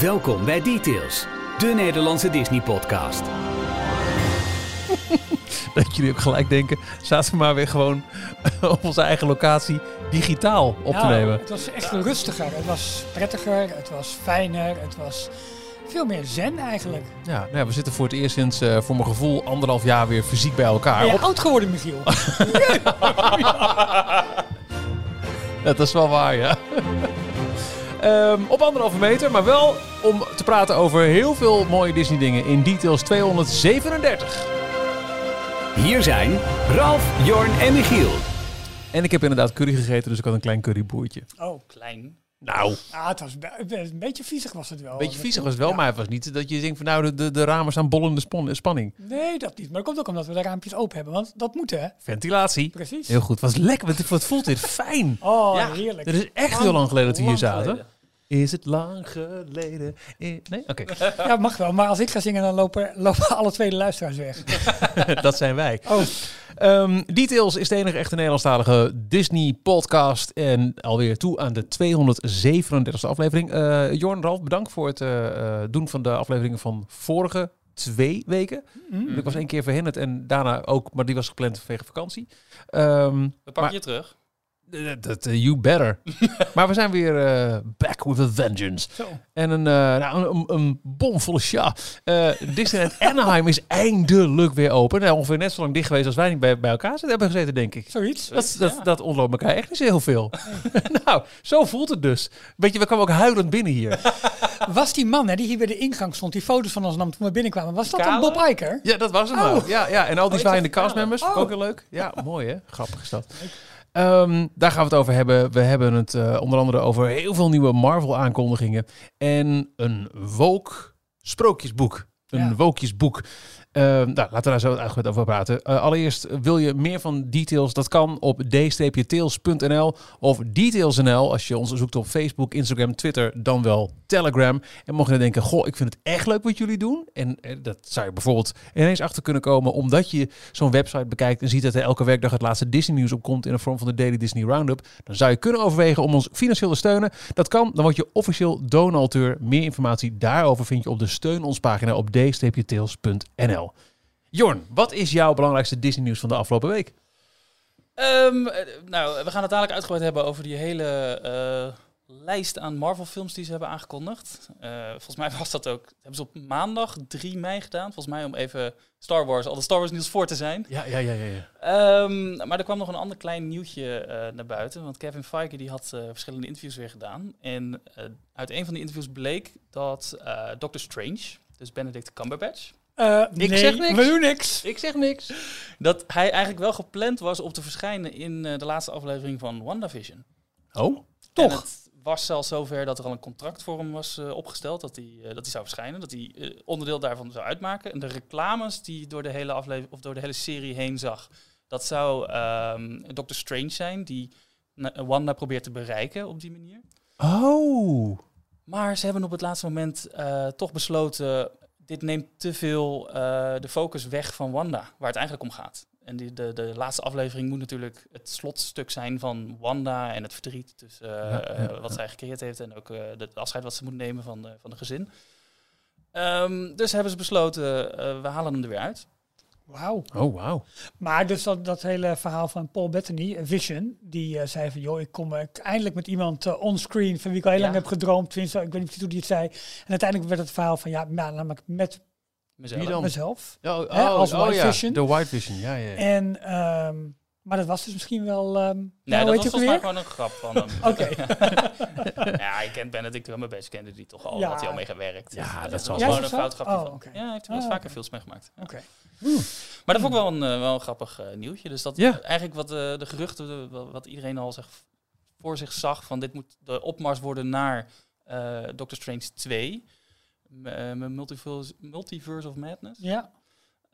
Welkom bij Details, de Nederlandse Disney-podcast. Dat jullie ook gelijk denken, zaten we maar weer gewoon op onze eigen locatie digitaal op te Ja, nemen. Het was echt rustiger, het was prettiger, het was fijner, het was veel meer zen eigenlijk. Ja, nou ja, we zitten voor het eerst sinds, eh, voor mijn gevoel, anderhalf jaar weer fysiek bij elkaar. Ben je Op- oud geworden, Michiel? Ja, dat is wel waar, ja. Ehm, op anderhalve meter, maar wel om te praten over heel veel mooie Disney dingen in Details 237. Hier zijn Ralf, Jorn en Michiel. En ik heb inderdaad curry gegeten, dus ik had een klein curryboertje. Oh, Klein. Nou, ah, het was een beetje viezig was het wel. een beetje viezig was het wel, Ja. maar het was niet dat je denkt van nou, de, de, de ramen staan bollende spon- spanning. Nee, dat niet. Maar dat komt ook omdat we de raampjes open hebben, want dat moet hè. Ventilatie. Precies. Heel goed. Was lekker. Wat, wat voelt dit fijn. Oh, Ja. heerlijk. Het is echt heel lang geleden dat we hier zaten. geleden. Is het lang geleden? I- Nee? Oké. Ja, mag wel. Maar als ik ga zingen, dan lopen, lopen alle twee de luisteraars weg. dat zijn wij. Oh, Ehm, Details is de enige echte Nederlandstalige Disney-podcast. En alweer toe aan de 237e aflevering. Eh Jorn, Ralf, bedankt voor het eh, eh, doen van de afleveringen van vorige twee weken. mm. Ik was één keer verhinderd en daarna ook, maar die was gepland vanwege vakantie. Ehm, We pakken Maar- je terug. Eh, dat, eh, you better. maar we zijn weer eh, back with a vengeance. Zo. En een, nou, een, een bomvolle sja. Eh Disneyland Anaheim is eindelijk weer open. Nou, ongeveer net zo lang dicht geweest als wij niet bij, bij elkaar zitten, hebben gezeten, denk ik. Zoiets. Dat, dat, Ja. dat ontloopt elkaar echt niet zo heel veel. nou, zo voelt het dus. Weet je, we kwamen ook huilend binnen hier. Was die man hè, die hier bij de ingang stond, die foto's van ons nam toen we binnenkwamen, was dat dan Bob Iker? Ja, dat was hem Oh. ook. Ja, ja, en al die ik zwaaiende dacht castmembers, Oh. ook heel leuk. Ja, mooi hè? Grappig is dat. Ehm, daar gaan we het over hebben. We hebben het eh, onder andere over heel veel nieuwe Marvel aankondigingen. En een woke sprookjesboek. Een Ja. wookjesboek. Ehm, nou, laten we daar zo uitgebreid over praten. Eh, allereerst, wil je meer van details? Dat kan op d-tails.nl of details.nl als je ons zoekt op Facebook, Instagram, Twitter, dan wel Telegram. En mocht je denken, goh, ik vind het echt leuk wat jullie doen. En eh, dat zou je bijvoorbeeld ineens achter kunnen komen omdat je zo'n website bekijkt en ziet dat er elke werkdag het laatste Disney nieuws op komt in de vorm van de Daily Disney Roundup. Dan zou je kunnen overwegen om ons financieel te steunen. Dat kan, dan word je officieel donateur. Meer informatie daarover vind je op de steun ons pagina op d-tails.nl. Jorn, wat is jouw belangrijkste Disney nieuws van de afgelopen week? Ehm, eh, nou, we gaan het dadelijk uitgebreid hebben over die hele eh, lijst aan Marvel films die ze hebben aangekondigd. Eh, volgens mij was dat ook, hebben ze op maandag 3 mei gedaan. Volgens mij om even Star Wars, al de Star Wars nieuws voor te zijn. Ja, ja, ja, ja. ja. Ehm, maar er kwam nog een ander klein nieuwtje naar buiten. Want Kevin Feige die had verschillende interviews weer gedaan. En uit een van die interviews bleek dat Doctor Strange, dus Benedict Cumberbatch, Eh, Ik nee, zeg niks. we doen niks. Ik zeg niks. dat hij eigenlijk wel gepland was om te verschijnen in eh, de laatste aflevering van WandaVision. Oh, Toch? En het was zelfs zover dat er al een contract voor hem was eh, opgesteld dat hij, eh, dat hij zou verschijnen, dat hij eh, onderdeel daarvan zou uitmaken. En de reclames die je door de hele aflevering of door de hele serie heen zag, dat zou ehm Doctor Strange zijn die Wanda probeert te bereiken op die manier. oh. Maar ze hebben op het laatste moment eh, toch besloten, dit neemt te veel eh, de focus weg van Wanda, waar het eigenlijk om gaat. En die, de, de laatste aflevering moet natuurlijk het slotstuk zijn van Wanda en het verdriet tussen eh, Ja, ja, eh, wat zij gecreëerd heeft en ook het afscheid wat ze moet nemen van de, van de gezin. Ehm, dus hebben ze besloten, we halen hem er weer uit. Wauw. Oh, wauw. Maar dus dat, dat hele verhaal van Paul Bettany, Vision, die eh, zei van, joh, ik kom eh, eindelijk met iemand eh, onscreen van wie ik al heel Ja. lang heb gedroomd. Tenminste, ik weet niet hoe die het zei. En uiteindelijk werd het verhaal van, ja, nou, namelijk met Mezelf. Wie dan? mezelf. Oh, oh, Hè, als oh, White ja. Vision. De White Vision, ja, ja. ja. En, ehm, maar dat was dus misschien wel... ehm Nee, nou, dat weet was volgens mij gewoon een grap van hem. Oké. ja, je kent Benedict Cumberbatch, kende die toch al, Ja. had hij al mee gewerkt. Ja, dat was zal gewoon wel. een fout dat grapje van. Oh, oké. Ja, hij heeft er wel eens Ah, vaker oké. films meegemaakt. Ja. Oké. Maar dat vond ik wel een, eh, wel een grappig eh, nieuwtje. Dus dat Ja. eigenlijk wat eh, de geruchten, de- wat iedereen al zeg, voor zich zag, van dit moet de opmars worden naar eh Doctor Strange 2. M- eh, met Multiverse, Multiverse of Madness. Ja.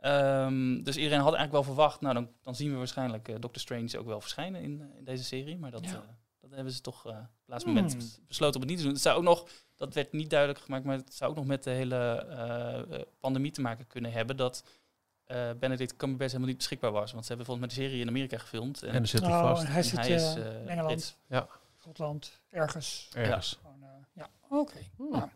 Ehm, dus iedereen had eigenlijk wel verwacht, nou dan, dan zien we waarschijnlijk eh, Doctor Strange ook wel verschijnen in, eh, in deze serie. Maar dat, Ja. eh, dat hebben ze toch eh, op het laatste Hmm. moment besloten om het niet te doen. Het zou ook nog, dat werd niet duidelijk gemaakt, maar het zou ook nog met de hele eh, eh, pandemie te maken kunnen hebben. Dat eh Benedict Cumberbatch helemaal niet beschikbaar was. Want ze hebben volgens mij de serie in Amerika gefilmd. En, En dan zit hij Oh, vast. en hij zit hij is, in Engeland, Brits. Ja, Schotland, ergens. ergens. Gewoon, eh, ja, oké. Hmm. Nou.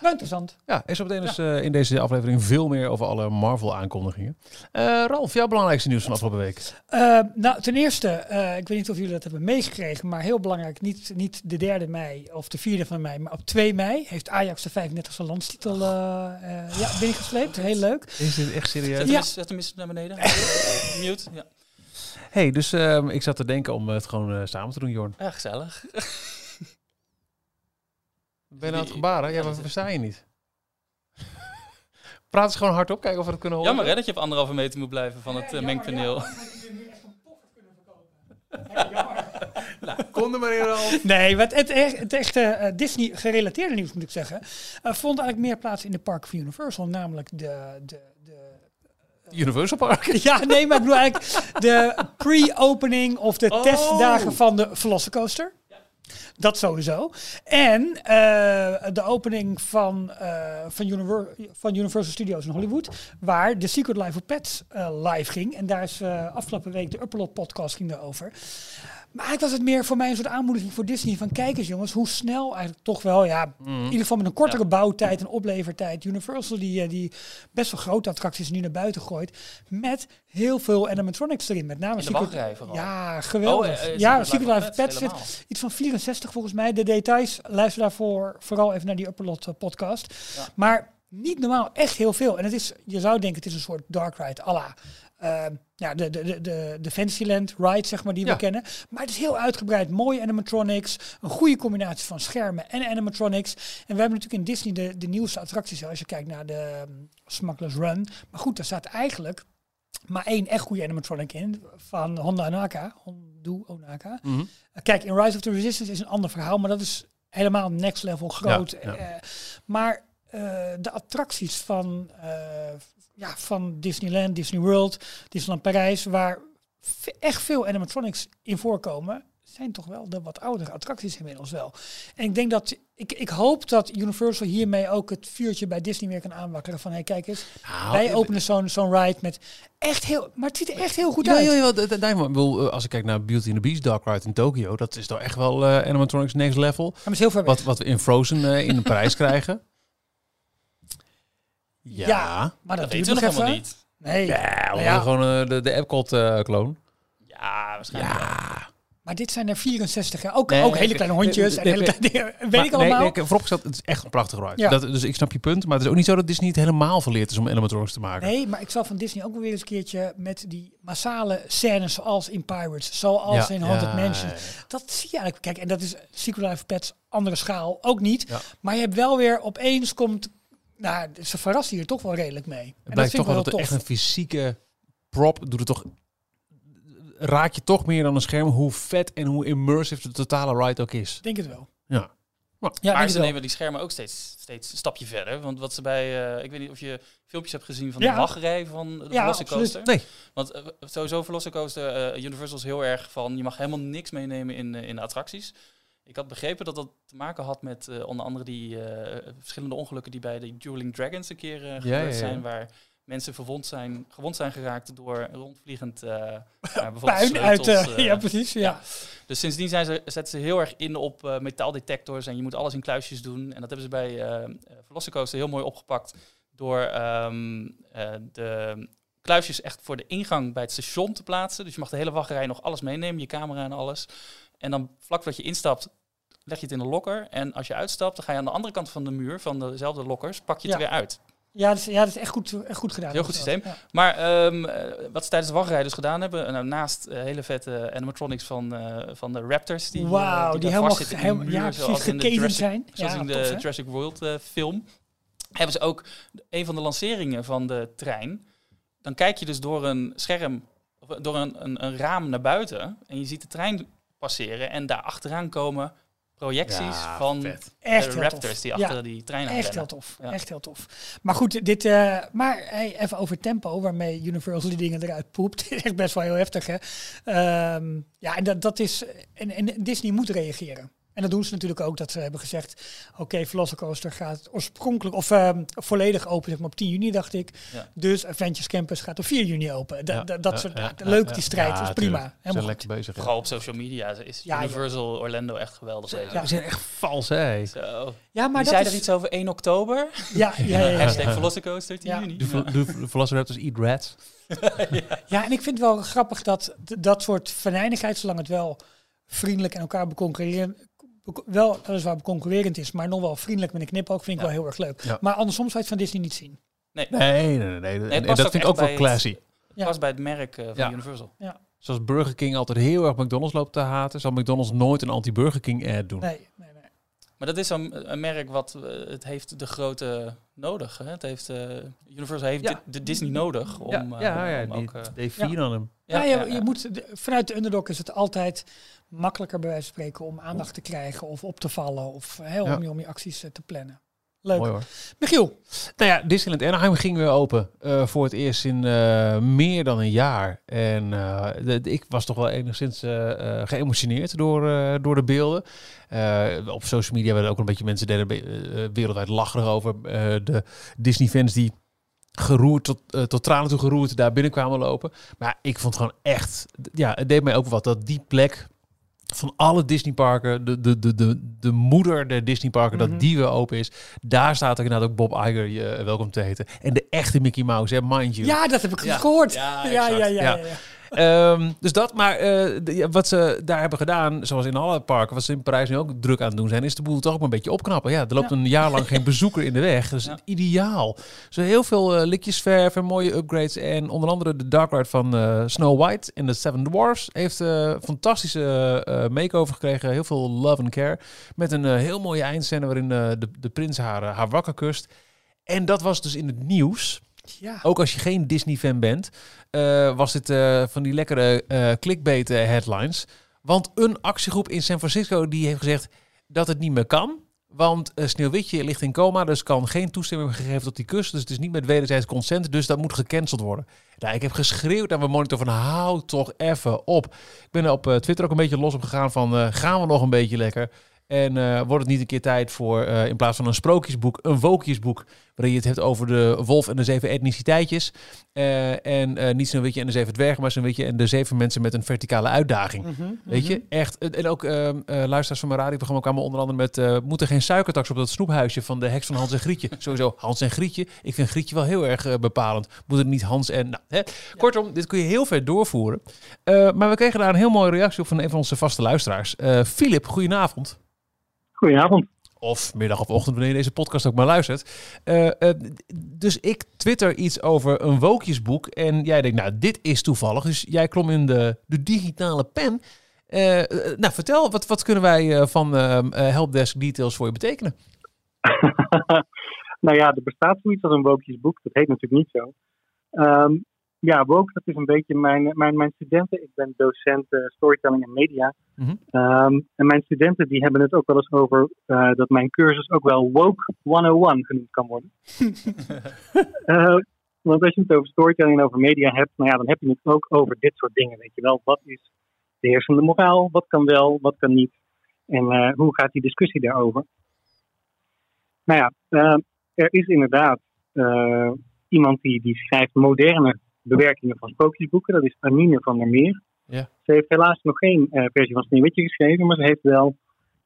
Nou, interessant. Ja, er is op meteen dus eh, in deze aflevering veel meer over alle Marvel-aankondigingen. Eh Ralf, jouw belangrijkste nieuws van afgelopen week? Eh, nou, ten eerste, eh, ik weet niet of jullie dat hebben meegekregen, maar heel belangrijk, niet, niet de derde mei of de vierde van mei, maar op 2 mei heeft Ajax de 35e landstitel eh, eh, ja, binnengesleept. Heel leuk. Is dit echt Zet serieus? hem, Ja. zet hem eens naar beneden. Mute. Ja. hey, dus ehm, ik zat te denken om het gewoon samen te doen, Jorn. ja, gezellig. Ben je nou aan het gebaren? Ja, maar versta je niet. Praat eens gewoon hardop, kijken of we het kunnen horen. Jammer hè, dat je op anderhalve meter moet blijven van het eh, mengpaneel. Kom er maar in, Ralf. Nee, wat het, echt- het echte eh, Disney-gerelateerde nieuws moet ik zeggen, eh, vond eigenlijk meer plaats in de park van Universal, namelijk de, de, de Universal Park. Ja, nee, maar ik bedoel eigenlijk de pre-opening of de Oh. testdagen van de Velocicoaster. Dat sowieso. En eh, de opening van, eh, van, van Universal Studios in Hollywood, waar The Secret Life of Pets eh, live ging. En daar is afgelopen week de Upperlot podcast ging daarover. Maar eigenlijk was het meer voor mij een soort aanmoediging voor Disney van kijk eens jongens, hoe snel eigenlijk toch wel, ja, in ieder geval met een kortere Ja. bouwtijd en oplevertijd. Universal die, eh, die best wel grote attracties nu naar buiten gooit met heel veel animatronics erin. Met name In de wachtrij vooral. Ja, geweldig. Oh, eh, eh, ja, Secret Secret Life Pets, zit helemaal. iets van 64 volgens mij. De details, luister daarvoor vooral even naar die Upperlot eh, podcast. Ja. Maar niet normaal, echt heel veel. En het is, je zou denken, het is een soort dark ride à la... eh, ja, de, de, de, de, Fantasyland ride, zeg maar, die Ja. we kennen. Maar het is heel uitgebreid. Mooie animatronics. Een goede combinatie van schermen en animatronics. En we hebben natuurlijk in Disney de, de nieuwste attracties. Als je kijkt naar de um, Smuggler's Run. Maar goed, daar staat eigenlijk maar één echt goede animatronic in. Van Honda Onaka. Hondo Onaka. Mhm. Kijk, in Rise of the Resistance is een ander verhaal, maar dat is helemaal next level groot. Ja, ja. Eh, maar eh, de attracties van, eh, ja, van Disneyland, Disney World, Disneyland Parijs, waar echt veel animatronics in voorkomen, zijn toch wel de wat oudere attracties inmiddels wel. En ik denk dat, ik, ik hoop dat Universal hiermee ook het vuurtje bij Disney weer kan aanwakkeren. Van, hey, kijk eens, Nou, wij eh, openen zo'n zo'n ride met echt heel, maar het ziet er echt heel goed Ja, uit. ja, ja, nee, ik bedoel, eh, als ik kijk naar Beauty and the Beast Dark Ride in Tokyo, dat is toch echt wel eh, animatronics next level. Maar is heel ver weg. Wat, wat we in Frozen eh, in Parijs krijgen. Ja. Ja. Maar Dat dat, weten we nog nog helemaal even. niet. Nee. Ja, Nou we ja. hebben gewoon eh, de, de Epcot-clone. Ja, waarschijnlijk ja. Maar dit zijn er 64. Hè? Ook, Nee, ook hele kleine hondjes nee, en hele kleine dingen. Weet Maar ik allemaal. Nee, nee, vooropgesteld, het is echt een prachtige ride. Ja. Dat, dus ik snap je punt, maar het is ook niet zo dat Disney het helemaal verleerd is om animatronics te maken. Nee, maar ik zal van Disney ook wel weer eens een keertje met die massale scènes zoals in Pirates, zoals Ja, in Haunted ja, Mansion. Dat zie je eigenlijk. Kijk, en dat is Secret Life Pets, andere schaal, ook niet. Ja. Maar je hebt wel weer opeens komt, nou, ze verrassen hier toch wel redelijk mee. En Het blijkt toch wel dat er echt een fysieke prop doet het toch. Raak je toch meer dan een scherm hoe vet en hoe immersive de totale ride ook is. Ik denk het wel. Ja. Ja, maar denk het ze wel. nemen die schermen ook steeds, steeds een stapje verder. Want wat ze bij, eh, ik weet niet of je filmpjes hebt gezien van Ja. de wachtrij van de Ja, Velocicoaster. Nee. Want eh, sowieso Velocicoaster, eh Universal is heel erg van, je mag helemaal niks meenemen in, in de attracties. Ik had begrepen dat dat te maken had met eh, onder andere die eh, verschillende ongelukken die bij de Dueling Dragons een keer eh, gebeurd ja, ja. zijn. Waar mensen verwond zijn, gewond zijn geraakt door rondvliegend bijvoorbeeld Puin uit, sleutels, ja precies, ja. ja. Dus sindsdien zijn ze, zetten ze heel erg in op metaaldetectors en je moet alles in kluisjes doen. En dat hebben ze bij eh Velocicoaster heel mooi opgepakt door ehm, eh, de kluisjes echt voor de ingang bij het station te plaatsen. Dus je mag de hele wachtrij nog alles meenemen, je camera en alles. En dan vlak voordat je instapt, leg je het in de lokker. En als je uitstapt, dan ga je aan de andere kant van de muur, van dezelfde lokkers, pak je het Ja. er weer uit. Ja, dat is, ja, dat is echt goed, echt goed gedaan. Heel goed systeem. Ja. Maar ehm, eh, wat ze tijdens de wachtrij dus gedaan hebben, nou, naast eh, hele vette animatronics van, eh, van de Raptors, die, eh, Wauw, die, daar helemaal, vastzitten in de helemaal muur, ja, precies geketend zijn. Zoals in de tof? Jurassic World eh, film. Hebben ze ook een van de lanceringen van de trein. Dan kijk je dus door een scherm, of door een, een, een raam naar buiten. En je ziet de trein passeren. En daar achteraan komen projecties Ja, van vet. Echt de Raptors tof. die Ja. achter die trein aan Echt heel tof. Ja. Echt heel tof. Maar goed, dit, eh, maar hey, even over tempo, waarmee Universal die dingen eruit poept. is echt best wel heel heftig, hè? Ehm, ja, en dat, dat is. En, en Disney moet reageren. En dat doen ze natuurlijk ook, dat ze hebben gezegd, oké, Velocicoaster gaat oorspronkelijk, of ehm, volledig open, zeg maar op 10 juni, dacht ik. Ja. Dus Adventures Campus gaat op 4 juni open. Da- Ja, da- dat ja, soort, ja, ja, leuk ja, die strijd, ja, is prima. Ze zijn lekker bezig. ja. Vooral op social media is Ja, ja. Universal Orlando echt geweldig bezig. Ja. We zijn echt vals, hè? Zo. Ja, maar Die dat zei is, er iets over 1 oktober. Ja, ja, ja, ja, Hashtag ja. Velocicoaster 10 Ja. juni. De, Velociraptors eat rats. Ja, en ik vind het wel grappig dat d- dat soort venijnigheid, zolang het wel vriendelijk en elkaar beconcurreren, wel weliswaar beconcurrerend is, maar nog wel vriendelijk met een knipoog, vind ik Ja. wel heel erg leuk. Ja. Maar andersom zou je het van Disney niet zien. Nee, Nee, nee, nee. nee. En- en past dat ook vind ik ook wel het- classy. Het Ja. was bij het merk eh, van Ja. Universal. Zoals Burger King altijd heel erg McDonald's loopt te haten, zal McDonald's nooit een anti-Burger King ad doen. Nee. Maar dat is een, een merk wat eh, het heeft de grote nodig. Hè? Het heeft, eh, Universal heeft Ja. de Disney nodig om, ja, eh, ja, ja, om die, ook... eh, they feed on hem. Ja, ja, je, ja. je moet, de- vanuit de underdog is het altijd makkelijker bij wijze van spreken om aandacht te krijgen of op te vallen of heel Ja. om, je, om je acties eh, te plannen. Leuk. Mooi hoor. Michiel, Nou ja, Disneyland Anaheim ging weer open. eh, voor het eerst in eh, meer dan een jaar. En eh, de, de- ik was toch wel enigszins geëmotioneerd door, eh, door de beelden. Eh, op social media werden ook een beetje mensen deden wereldwijd lachen erover. Eh, de Disney-fans die geroerd tot, tot tranen toe geroerd daar binnen kwamen lopen. Maar ik vond gewoon echt, ja, het deed mij ook wat dat die plek van alle Disneyparken, de, de, de, de, de moeder der Disneyparken, Mhm. dat die weer open is. Daar staat ook inderdaad ook Bob Iger je eh, welkom te heten. En de echte Mickey Mouse, hè, mind you. ja, dat heb ik Ja. gehoord. Ja, Ja, ja, ja, Ehm, dus dat, maar eh, de- wat ze daar hebben gedaan, zoals in alle parken, wat ze in Parijs nu ook druk aan het doen zijn, is de boel toch ook een beetje opknappen. Ja, er loopt Ja. een jaar lang geen bezoeker in de weg. Dat is Ja. ideaal. Zo heel veel eh, likjes verf en mooie upgrades. En onder andere de Dark Ride van eh, Snow White en de Seven Dwarfs heeft eh fantastische make-over gekregen. Heel veel love and care. Met een heel mooie eindscène waarin de, de prins haar, haar wakker kust. En dat was dus in het nieuws. Ja. Ook als je geen Disney-fan bent, eh, was het eh, van die lekkere eh clickbait eh, headlines. Want een actiegroep in San Francisco die heeft gezegd dat het niet meer kan. Want Sneeuwwitje ligt in coma, dus kan geen toestemming gegeven tot die kus. Dus het is niet met wederzijds consent, dus dat moet gecanceld worden. Nou, ik heb geschreeuwd aan mijn monitor van hou toch even op. Ik ben op Twitter ook een beetje los op gegaan van gaan we nog een beetje lekker. En wordt het niet een keer tijd voor, in plaats van een sprookjesboek, een wookjesboek. Waarin je het hebt over de wolf en de zeven etniciteitjes. Eh, en eh, niet Sneeuwwitje en de zeven dwergen, maar Sneeuwwitje en de zeven mensen met een verticale uitdaging. Mhm, Weet mhm. je, echt. En ook ehm eh, luisteraars van mijn radioprogramma kwamen onder andere met... eh moet er geen suikertax op dat snoephuisje van de heks van Hans en Grietje? Sowieso Hans en Grietje. Ik vind Grietje wel heel erg bepalend. Moet het niet Hans en... Nou, hè? Kortom, dit kun je heel ver doorvoeren. Eh, maar we kregen daar een heel mooie reactie op van een van onze vaste luisteraars. Eh Filip, goedenavond. Goedenavond. Of middag of ochtend, wanneer je deze podcast ook maar luistert. Eh, eh, dus ik twitter iets over een wookjesboek. En jij denkt, nou, dit is toevallig. Dus jij klom in de, de digitale pen. Eh, nou, vertel, wat, wat kunnen wij van ehm, eh, Helpdesk Details voor je betekenen? nou ja, er bestaat zoiets als een wookjesboek. Dat heet natuurlijk niet zo. Ehm, ja, woke, dat is een beetje mijn, mijn, mijn studenten. Ik ben docent eh, storytelling en media. Mhm. Ehm, en mijn studenten die hebben het ook wel eens over eh, dat mijn cursus ook wel Woke 101 genoemd kan worden. Eh, want als je het over storytelling en over media hebt, nou ja, dan heb je het ook over dit soort dingen. Weet je wel, wat is de heersende moraal? Wat kan wel, wat kan niet? En hoe gaat die discussie daarover? Nou ja, er is inderdaad iemand die, die schrijft moderne bewerkingen van sprookjesboeken. Dat is Anine van der Meer. Ja. Ze heeft helaas nog geen eh, versie van Sneeuwwitje geschreven, maar ze heeft wel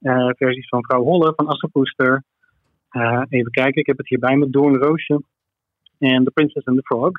eh, versies van Vrouw Holle, van Assepoester. Eh, even kijken, ik heb het hierbij met Doornroosje en The Princess and the Frog.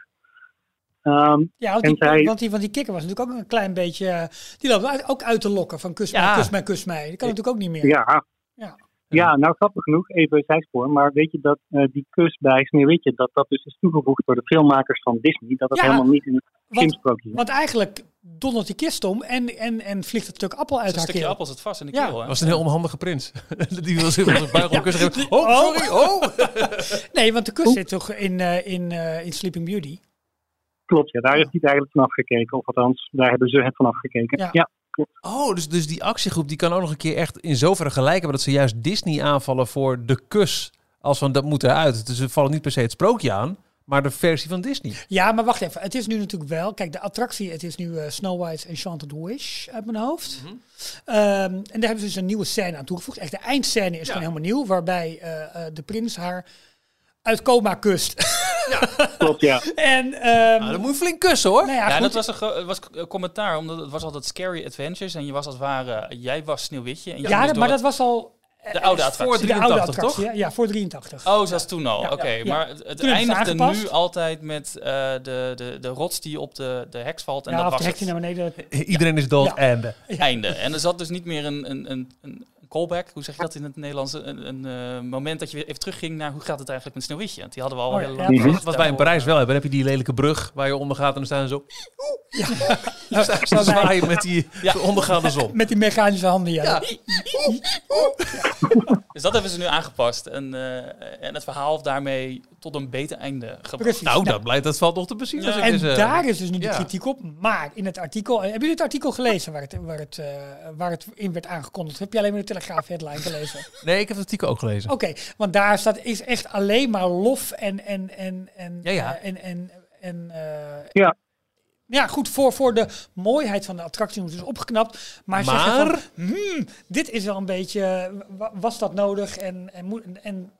Ehm, Ja, want die, zij- want, die, want die kikker was natuurlijk ook een klein beetje... die loopt ook uit te lokken van kus Ja. mij, kus mij, kus mij. Dat kan natuurlijk ook niet meer. ja, Ja. Ja, nou grappig genoeg, even zijspoor. Maar weet je dat eh, die kus bij Sneeuwwitje, dat dat dus is toegevoegd door de filmmakers van Disney. Dat dat Ja, helemaal niet in het want- filmsprookje zit. Want eigenlijk dondert die kist om en, en, en vliegt het stuk appel uit Een haar stukje keel. appel zit vast in de Ja. keel. Hè? was een heel onhandige prins. die wil zich op een een kus geven. Oh, sorry, oh! Nee, want de kus zit toch in, eh, in, eh, in Sleeping Beauty. Klopt, ja, daar heeft hij het eigenlijk vanaf gekeken. Of althans, daar hebben ze het vanaf gekeken. Ja. Ja, Oh, dus, dus die actiegroep die kan ook nog een keer echt in zoverre gelijk hebben dat ze juist Disney aanvallen voor de kus. Als van dat moet eruit. Dus ze vallen niet per se het sprookje aan, maar de versie van Disney. Ja, maar wacht even. Het is nu natuurlijk wel. Kijk, de attractie. Het is nu eh, Snow White's Enchanted Wish uit mijn hoofd. Mhm. Ehm, en daar hebben ze dus een nieuwe scène aan toegevoegd. Echt de eindscène is gewoon helemaal nieuw. Waarbij eh, eh, de prins haar uit coma kust. Klopt, ja. en ehm, Nou, dan moet je flink kussen hoor. nou ja, Ja, dat was een was commentaar, omdat het was altijd Scary Adventures en je was als het ware, jij was Sneeuwwitje. En je ja, dat- door maar het- dat was al de oude voor attractie. de oude 83, attractie. toch? Ja, voor 83. Oh, zoals toen al. Ja, Oké, ja. maar het, eindigde nu altijd met eh, de, de, de rots die op de, de heks valt en ja, dat of was de die naar beneden. Iedereen is dood Ja. en... eh, einde. En er zat dus niet meer een, een, een, een callback, hoe zeg je dat in het Nederlands, een, een eh, moment dat je weer even terugging naar hoe gaat het eigenlijk met Sneeuwwitje. Want die hadden we al Oh, heel ja, lang. ja. Wat wij in Parijs wel hebben, dan heb je die lelijke brug waar je onder gaat en dan staan ze zo... Ja. Staan ze zwaaien met die ondergaande zon. Met die mechanische handen, ja. Ja. Dus dat hebben ze nu aangepast. En, eh, en het verhaal daarmee tot een beter einde gebracht. Precies. Nou, dat, blijkt, dat valt nog te bezien. Ja. als ik En daar is dus nu de ja. kritiek op. Maar in het artikel... Hebben jullie het artikel gelezen waar het, waar het, eh, waar het in werd aangekondigd? Heb je alleen maar de Telegraaf headline gelezen? Nee, ik heb het artikel ook gelezen. Oké, want daar staat is echt alleen maar lof en... en, en, en Ja, ja. eh, en, en, en eh, Ja. Ja, goed, voor, voor de mooiheid van de attractie is dus opgeknapt. Maar, Maar- zeggen van, hmm, dit is wel een beetje, wa- was dat nodig? En, en, moet- en, en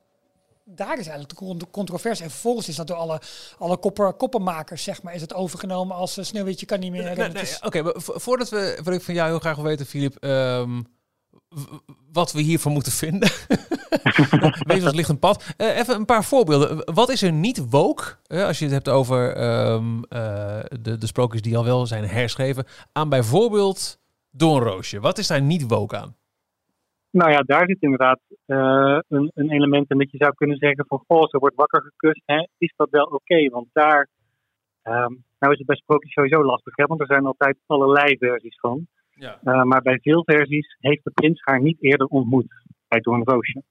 daar is eigenlijk de con- controverse. En vervolgens is dat door alle, alle kopper, koppenmakers, zeg maar, is het overgenomen als uh, Sneeuwwitje kan niet meer. Nee, dat nee, is- Oké, maar voordat we, wat ik van jou heel graag wil weten, Filip, ehm, wat we hiervan moeten vinden. Wees licht een pad. Eh, even een paar voorbeelden. Wat is er niet woke, als je het hebt over ehm, eh, de, de sprookjes die al wel zijn herschreven, aan bijvoorbeeld Doornroosje? Wat is daar niet woke aan? Nou ja, daar zit inderdaad eh, een, een element in dat je zou kunnen zeggen van, goh, ze wordt wakker gekust. Hè? Is dat wel oké? Want daar, ehm, nou is het bij sprookjes sowieso lastig, want er zijn altijd allerlei versies van. Ja. Eh, maar bij veel versies heeft de prins haar niet eerder ontmoet bij Doornroosje.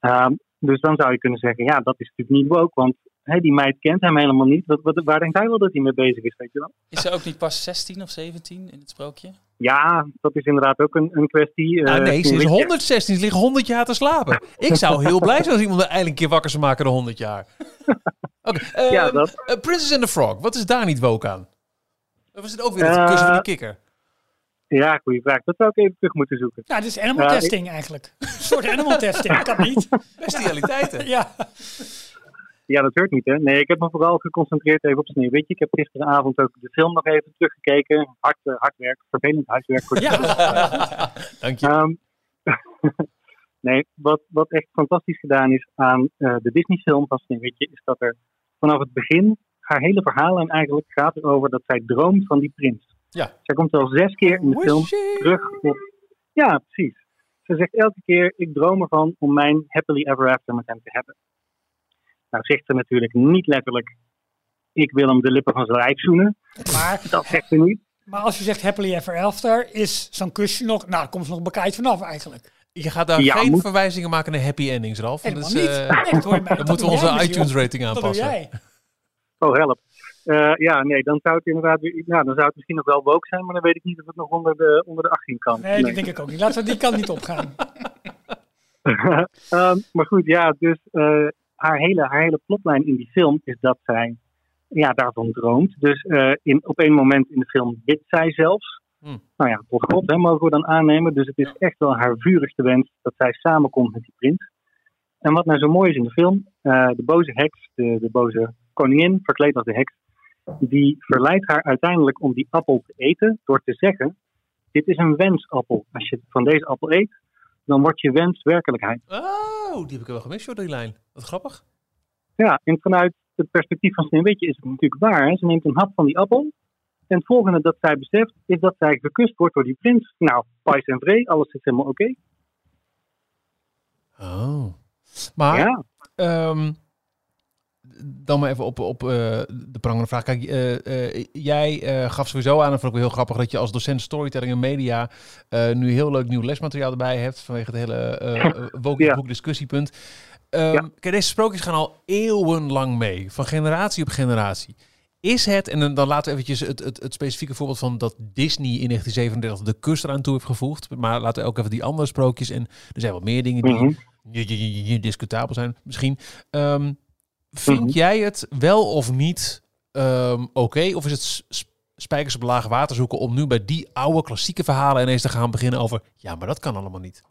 Ehm dus dan zou je kunnen zeggen, ja, dat is natuurlijk niet woke, want hè, die meid kent hem helemaal niet. Wat, wat, waar denkt hij wel dat hij mee bezig is, weet je wel? Is ze ook niet pas 16 of 17 in het sprookje? Ja, dat is inderdaad ook een, een kwestie. Nou, eh, nee, ze is Sneeuwwitje- 116, ze liggen 100 jaar te slapen. Ik zou heel blij zijn als iemand er eindelijk een keer wakker zou maken dan 100 jaar. Oké, ehm, Ja, dat. eh, Princess and the Frog, wat is daar niet woke aan? Of is het ook weer het kussen van die kikker? Ja, goede vraag. Dat zou ik even terug moeten zoeken. Ja, dit is animal ik- testing eigenlijk. Een soort animal testing, kan niet. Bestialiteiten. Ja, Ja, dat hoort niet, hè? Nee, ik heb me vooral geconcentreerd even op Sneeuwwitje. Ik heb gisteravond ook de film nog even teruggekeken. Hard, hard werk, vervelend huiswerk. Voor de ja. Dank je. Ehm, nee, wat, wat echt fantastisch gedaan is aan eh, de Disney-film van Sneeuwwitje, is dat er vanaf het begin haar hele verhaal en eigenlijk gaat erover dat zij droomt van die prins. Ja. Zij komt al zes keer in de film terug op. Ja, precies. Ze zegt elke keer: Ik droom ervan om mijn happily ever after met hem te hebben. Nou, zegt ze natuurlijk niet letterlijk: Ik wil hem de lippen van zijn lijf zoenen. Maar, Dat zegt ze niet. maar als je zegt happily ever after, is zo'n kusje nog, nou, daar komt ze nog bekijkt vanaf eigenlijk. Je gaat daar Ja, geen moet- verwijzingen maken naar happy endings, Ralf. Helemaal dat is, niet. eh, Nee, dat dat moeten we onze Michiel. iTunes rating Dat doe aanpassen. jij. Oh, help. Eh, ja, nee, dan zou het inderdaad weer- nou, dan zou het misschien nog wel woke zijn, maar dan weet ik niet of het nog onder de, onder de 18 kan. Nee, dat denk ik ook niet. Laten we die kant niet opgaan. Ehm, maar goed, ja, dus eh, haar, hele, haar hele plotlijn in die film is dat zij ja, daarvan droomt. Dus eh, in, op een moment in de film bidt zij zelfs. Hmm. Nou ja, tot God hè, mogen we dan aannemen. Dus het is echt wel haar vurigste wens dat zij samenkomt met die prins. En wat nou zo mooi is in de film, eh, de boze heks, de, de boze koningin, verkleed als de heks, die verleidt haar uiteindelijk om die appel te eten door te zeggen: Dit is een wensappel. Als je van deze appel eet, dan wordt je wens werkelijkheid. Oh, die heb ik wel gemist, joh, die lijn. Wat grappig. Ja, en vanuit het perspectief van Sneeuwwitje is het natuurlijk waar. Hè? Ze neemt een hap van die appel. En het volgende dat zij beseft, is dat zij gekust wordt door die prins. Nou, pais en vree, alles is helemaal oké. Oh. Maar, Ja, ehm, dan maar even op, op eh, de prangende vraag. Kijk, eh, eh, jij gaf sowieso aan, en vond ik wel heel grappig, dat je als docent storytelling en media nu heel leuk nieuw lesmateriaal erbij hebt, vanwege het hele eh woke Ja. boek discussiepunt. Ehm, Ja. Kijk, deze sprookjes gaan al eeuwenlang mee, van generatie op generatie. Is het, en dan, laten we eventjes het, het, het specifieke voorbeeld van dat Disney in 1937 de kust eraan toe heeft gevoegd. Maar laten we ook even die andere sprookjes, en er zijn wat meer dingen die je discutabel zijn misschien. Ehm, vind Mhm. jij het wel of niet ehm, oké? Of is het spijkers op lage water zoeken om nu bij die oude klassieke verhalen ineens te gaan beginnen over... Ja, maar dat kan allemaal niet.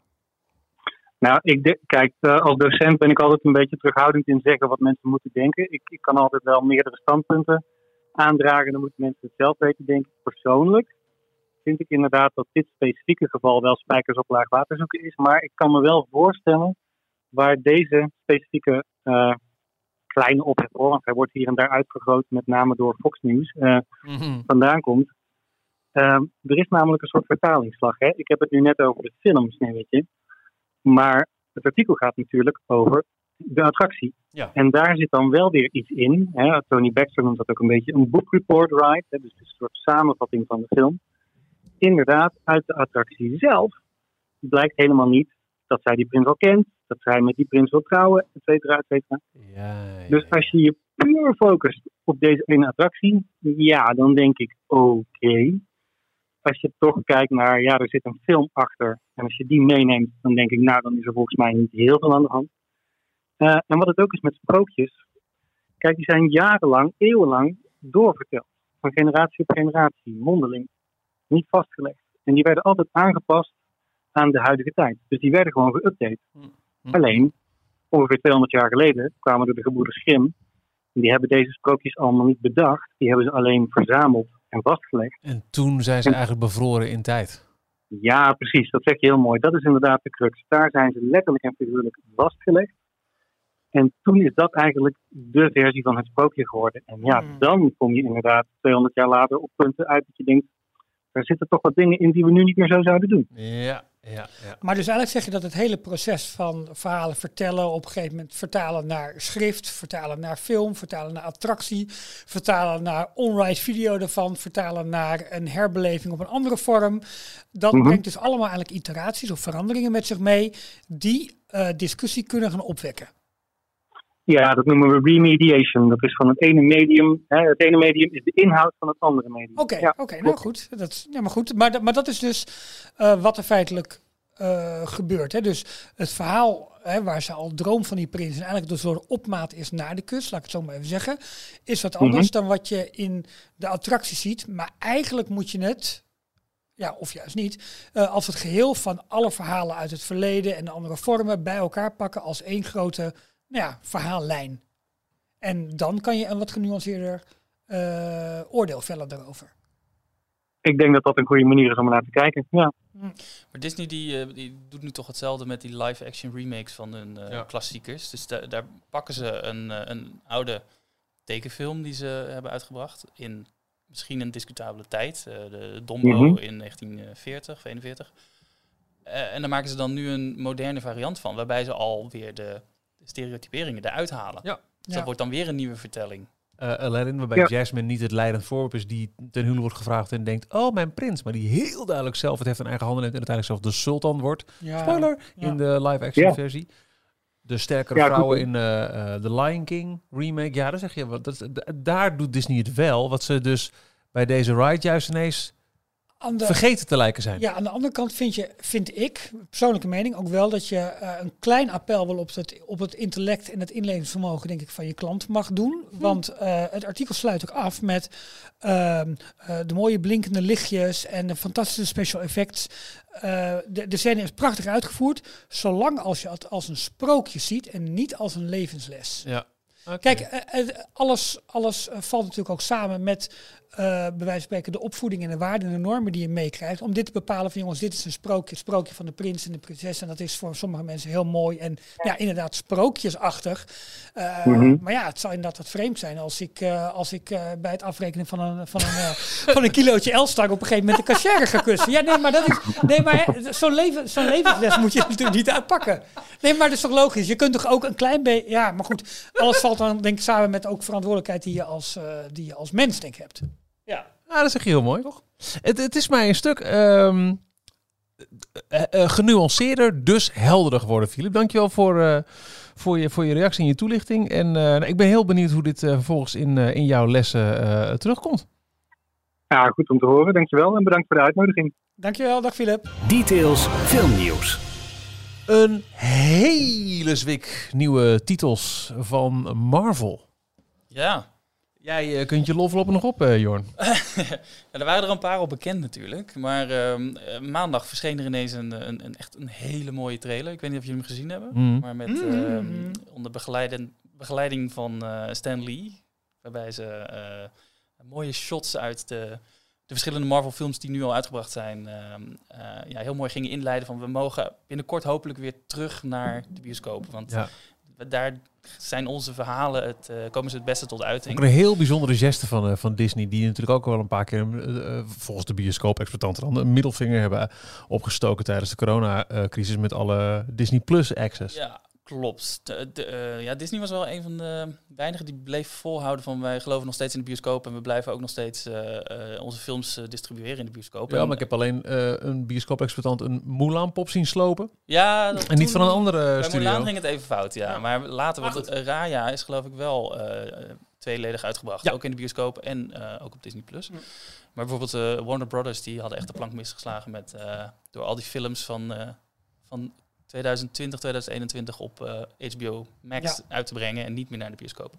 Nou, ik de- kijk, eh, als docent ben ik altijd een beetje terughoudend in zeggen wat mensen moeten denken. Ik, ik kan altijd wel meerdere standpunten aandragen. Dan moeten mensen het zelf weten, denk ik. Persoonlijk vind ik inderdaad dat dit specifieke geval wel spijkers op laag water zoeken is. Maar ik kan me wel voorstellen waar deze specifieke eh, kleine ophef, hoor, want hij wordt hier en daar uitvergroot, met name door Fox News, eh, vandaan komt. Ehm, er is namelijk een soort vertalingsslag. Hè? Ik heb het nu net over de film Sneeuwwitje. Maar het artikel gaat natuurlijk over de attractie. Ja. En daar zit dan wel weer iets in. Hè? Tony Baxter noemt dat ook een beetje een book report ride. Hè? Dus een soort samenvatting van de film. Inderdaad, uit de attractie zelf blijkt helemaal niet dat zij die prins al kent. Dat zij met die prins wil trouwen, et cetera, et cetera. Ja, ja, Dus als je je puur focust op deze ene attractie, ja, dan denk ik oké. Als je toch kijkt naar, ja, er zit een film achter. En als je die meeneemt, dan denk ik, nou, dan is er volgens mij niet heel veel aan de hand. Eh, en wat het ook is met sprookjes. Kijk, die zijn jarenlang, eeuwenlang doorverteld. Van generatie op generatie, mondeling. Niet vastgelegd. En die werden altijd aangepast aan de huidige tijd. Dus die werden gewoon geüpdate. Hm. Alleen, ongeveer 200 jaar geleden kwamen er de gebroeders Grimm. En die hebben deze sprookjes allemaal niet bedacht. Die hebben ze alleen verzameld en vastgelegd. En toen zijn ze eigenlijk bevroren in tijd. Ja, precies. Dat zeg je heel mooi. Dat is inderdaad de crux. Daar zijn ze letterlijk en figuurlijk vastgelegd. En toen is dat eigenlijk de versie van het sprookje geworden. En ja, Hmm. dan kom je inderdaad 200 jaar later op punten uit dat je denkt... er zitten toch wat dingen in die we nu niet meer zo zouden doen. Ja, ja, ja. Maar dus eigenlijk zeg je dat het hele proces van verhalen vertellen, op een gegeven moment vertalen naar schrift, vertalen naar film, vertalen naar attractie, vertalen naar on-ride video ervan, vertalen naar een herbeleving op een andere vorm. Dat Mhm. brengt dus allemaal eigenlijk iteraties of veranderingen met zich mee die eh, discussie kunnen gaan opwekken. Ja, dat noemen we remediation. Dat is van het ene medium. Hè, het ene medium is de inhoud van het andere medium. Oké, Ja, oké, nou goed. Dat, ja, maar goed. Maar, dat- maar dat is dus eh, wat er feitelijk eh, gebeurt. Hè? Dus het verhaal hè, waar ze al droom van die prins en eigenlijk dus door de opmaat is naar de kust, laat ik het zo maar even zeggen, is wat anders dan wat je in de attractie ziet. Maar eigenlijk moet je het, ja, of juist niet, eh, als het geheel van alle verhalen uit het verleden en de andere vormen bij elkaar pakken als één grote nou ja, verhaallijn. En dan kan je een wat genuanceerder eh, oordeel vellen daarover. Ik denk dat dat een goede manier is om er naar te kijken. Ja. Maar Disney die, eh, die doet nu toch hetzelfde met die live-action remakes van hun eh, Ja. klassiekers. Dus da- daar pakken ze een, eh, een oude tekenfilm die ze hebben uitgebracht in misschien een discutabele tijd. eh, de Dombo Mhm. in 1940, 41. Eh, en daar maken ze dan nu een moderne variant van, waarbij ze alweer de stereotyperingen eruit halen. Ja. Dus Ja. dat wordt dan weer een nieuwe vertelling. Eh, Aladdin, waarbij Ja. Jasmine niet het leidend voorwerp is die ten huwelijk wordt gevraagd en denkt, oh mijn prins, maar die heel duidelijk zelf het heeft in eigen handen neemt en uiteindelijk zelf de sultan wordt. Ja. Spoiler ja. in de live-action Ja. versie. De sterkere Ja, vrouwen in eh, eh, The Lion King remake. Ja, dan zeg je, wat, dat, daar doet Disney het wel. Wat ze dus bij deze ride juist ineens Aan de, vergeten te lijken zijn. ja, aan de andere kant vind, je, vind ik, persoonlijke mening, ook wel dat je eh, een klein appel wel op het, op het intellect en het inlevingsvermogen, denk ik, van je klant mag doen. Want eh, het artikel sluit ook af met ehm, eh, de mooie blinkende lichtjes en de fantastische special effects. Eh, de, de scène is prachtig uitgevoerd, zolang als je het als een sprookje ziet en niet als een levensles. Ja. Oké. Kijk, alles, alles valt natuurlijk ook samen met, eh bij wijze van spreken, de opvoeding en de waarden en de normen die je meekrijgt. Om dit te bepalen van, jongens, dit is een sprookje, het sprookje van de prins en de prinses. En dat is voor sommige mensen heel mooi en ja, inderdaad sprookjesachtig. Eh, Mhm. Maar ja, het zou inderdaad wat vreemd zijn als ik, eh, als ik eh, bij het afrekenen van een, van een, van een kilootje Elstar op een gegeven moment de cashier ga kussen. Ja, nee, maar, dat is, nee, maar hè, zo'n leven, zo'n levensles moet je natuurlijk niet uitpakken. Nee, maar dat is toch logisch? Je kunt toch ook een klein beetje... Ja, maar goed, alles valt dan denk ik samen met ook verantwoordelijkheid die je als, die je als mens denk ik hebt. Ja. Ah, dat zeg je heel mooi, toch? Het, het is mij een stuk ehm, eh, eh, genuanceerder, dus helderder geworden, Filip. Dankjewel voor, eh, voor, je, voor je reactie en je toelichting. En ik ben heel benieuwd hoe dit eh, vervolgens in, eh, in jouw lessen eh, terugkomt. ja, goed om te horen. Dankjewel en bedankt voor de uitnodiging. Dankjewel, dag Filip. Details filmnieuws. Een hele zwik nieuwe titels van Marvel. Ja. Jij eh, kunt je loflopen nog op, eh, Jorn. ja, er waren er een paar al bekend natuurlijk. Maar ehm, eh, maandag verscheen er ineens een, een, een echt een hele mooie trailer. Ik weet niet of jullie hem gezien hebben. Mm. Maar met Mhm. ehm, onder begeleiding van eh, Stan Lee. Waarbij ze eh, mooie shots uit de, de verschillende Marvel films die nu al uitgebracht zijn. ehm, eh, ja, heel mooi gingen inleiden van we mogen binnenkort hopelijk weer terug naar de bioscoop. Want Ja. Daar zijn onze verhalen, het, eh, komen ze het beste tot Ook uiting. een heel bijzondere geste van, eh, van Disney, die natuurlijk ook wel een paar keer, eh, volgens de bioscoop-exploitanten, dan een middelvinger hebben opgestoken tijdens de coronacrisis met alle Disney Plus access. Ja, klopt. De, de, eh, ja, Disney was wel een van de weinigen die bleef volhouden van wij geloven nog steeds in de bioscoop en we blijven ook nog steeds eh, eh, onze films distribueren in de bioscoop. Ja, En, maar ik heb alleen een bioscoop-exploitant een Mulan-pop zien slopen. ja, dat En niet van een andere Bij studio. Mulan ging het even fout, ja. Ja. Maar later, eh, Raya is geloof ik wel tweeledig uitgebracht. Ja. Ook in de bioscoop en eh, ook op Disney+. Plus. Ja. Maar bijvoorbeeld eh, Warner Brothers, die hadden echt de plank misgeslagen met... eh, door al die films van, eh, van 2020, 2021 op eh, HBO Max uit te brengen en niet meer naar de bioscoop.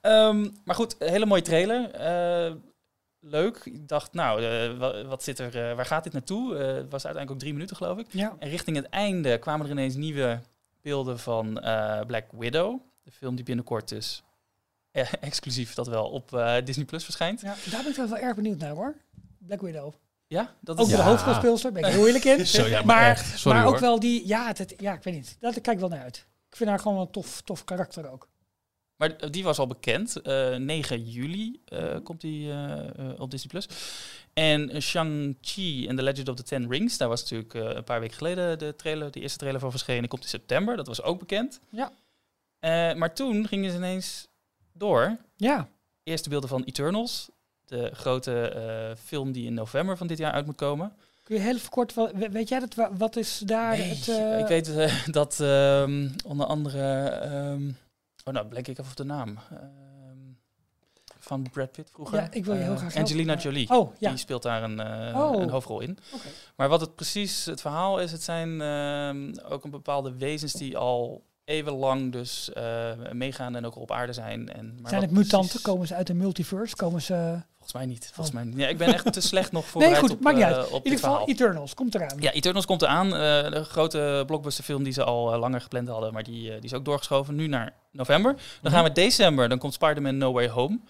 Ehm, maar goed, een hele mooie trailer. Eh, leuk. Ik dacht, nou, eh, wa- wat zit er, eh, waar gaat dit naartoe? Eh, het was uiteindelijk ook drie minuten, geloof ik. Ja. En richting het einde kwamen er ineens nieuwe beelden van eh, Black Widow. De film die binnenkort dus eh, exclusief dat wel op eh, Disney Plus verschijnt. ja, daar ben ik wel erg benieuwd naar hoor. Black Widow. Ja, dat Ook is de Ja. hoofdrolspeelster, ben ik heel eerlijk in. Zo, ja, maar maar. Sorry maar ook hoor. wel die, ja, het, ja, ik weet niet. Daar kijk ik wel naar uit. Ik vind haar gewoon een tof, tof karakter ook. Maar die was al bekend. Eh 9 juli eh, komt die eh, eh, op Disney Plus. En Shang-Chi en The Legend of the Ten Rings, daar was natuurlijk een paar weken geleden de, trailer, de eerste trailer van verschenen. Komt in september, dat was ook bekend. Ja. Eh, maar toen gingen ze ineens door. Ja, Eerste beelden van Eternals, de grote eh, film die in november van dit jaar uit moet komen. kun je heel kort, wat, we- weet jij dat, wa- wat is daar Nee, het... eh, ik weet eh, dat ehm, onder andere... ehm, oh, nou, blik ik even op de naam. Ehm, van Brad Pitt vroeger. Ja, ik wil je heel Eh, graag Angelina Jolie. Oh, ja. Die speelt daar een, eh, Oh. een hoofdrol in. Maar wat het precies het verhaal is, het zijn ook een bepaalde wezens die al eeuwenlang dus eh, meegaan en ook op aarde zijn. En, maar Zijn het mutanten? precies- Komen ze uit de multiverse? Komen ze... Volgens mij niet. Volgens Oh. mij niet. Ja, ik ben echt te slecht nog voorbereid goed, op, maakt niet eh, uit. In dit ieder geval, verhaal. Eternals komt eraan. Ja, Eternals komt eraan. eh de grote blockbusterfilm die ze al eh, langer gepland hadden, maar die, die is ook doorgeschoven nu naar november. Dan Mhm. gaan we december, dan komt Spider-Man No Way Home.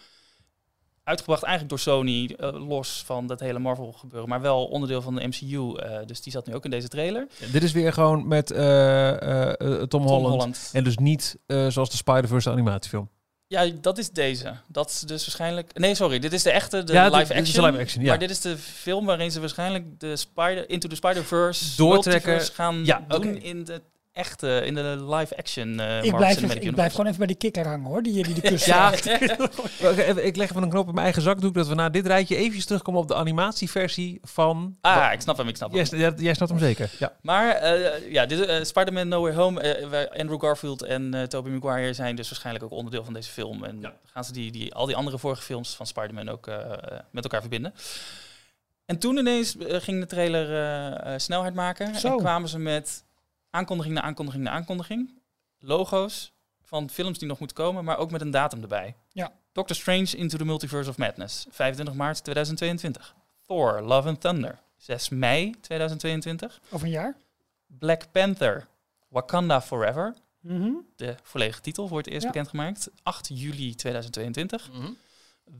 Uitgebracht eigenlijk door Sony, los van dat hele Marvel gebeuren, maar wel onderdeel van de MCU. eh, dus die zat nu ook in deze trailer. Dit is weer gewoon met eh, eh, eh, Tom, Tom Holland. Holland. En dus niet eh, zoals de Spider-Verse animatiefilm. Ja, dat is deze. Dat is dus waarschijnlijk... Nee, sorry, dit is de echte, de Ja, dit- live dit action. is de live action, ja. Maar dit is de film waarin ze waarschijnlijk de Spider Into the Spider-Verse Doortrekken. multiverse gaan Ja, doen in de echte, in de live action eh ik, blijf, ik blijf gewoon even bij die kikker hangen hoor, die, die de kus Ja. Ik leg even een knop in mijn eigen zakdoek dat we na dit rijtje eventjes terugkomen op de animatieversie van... Ah, ik snap hem, ik snap hem. Yes, jij, jij snapt hem zeker. Ja. Maar eh, ja, dit, eh, Spider-Man No Way Home, eh, waar Andrew Garfield en eh Tobey Maguire zijn dus waarschijnlijk ook onderdeel van deze film. En gaan ze die, die, al die andere vorige films van Spider-Man ook eh, eh, met elkaar verbinden. En toen ineens eh, ging de trailer eh, eh, snelheid maken. Zo. En kwamen ze met aankondiging na aankondiging na aankondiging. Logo's van films die nog moeten komen, maar ook met een datum erbij. Ja. Doctor Strange Into the Multiverse of Madness, 25 maart 2022. Thor, Love and Thunder, 6 mei 2022. Over een jaar. Black Panther, Wakanda Forever. Mhm. De volledige titel wordt eerst Ja. bekendgemaakt. 8 juli 2022.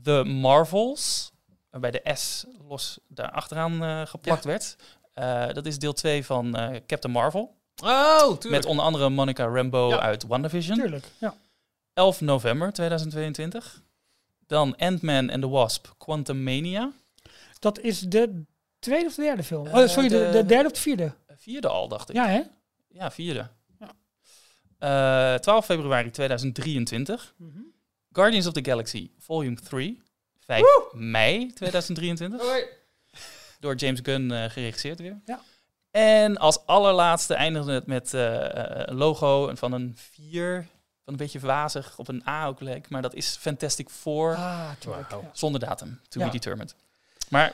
The Marvels, waarbij de S los daar achteraan eh, geplakt werd. Eh, dat is deel 2 van eh, Captain Marvel. Oh, tuurlijk. Met onder andere Monica Rambeau Ja. uit WandaVision. Tuurlijk, ja. 11 november 2022. Dan Ant-Man and the Wasp, Quantum Mania. Dat is de tweede of de derde film? Eh, oh, sorry, de, de- de derde of de vierde? Vierde al, dacht ik. Ja, hè? Ja, vierde. Ja. Eh, 12 februari 2023. Mhm. Guardians of the Galaxy Volume 3. 5 mei 2023. Door James Gunn eh, geregisseerd weer. Ja. En als allerlaatste eindigde het met eh, eh, een logo van een 4. Van een beetje wazig, op een A ook leek. Maar dat is Fantastic Four. Ah, ja. Zonder datum, to Ja. be determined. Maar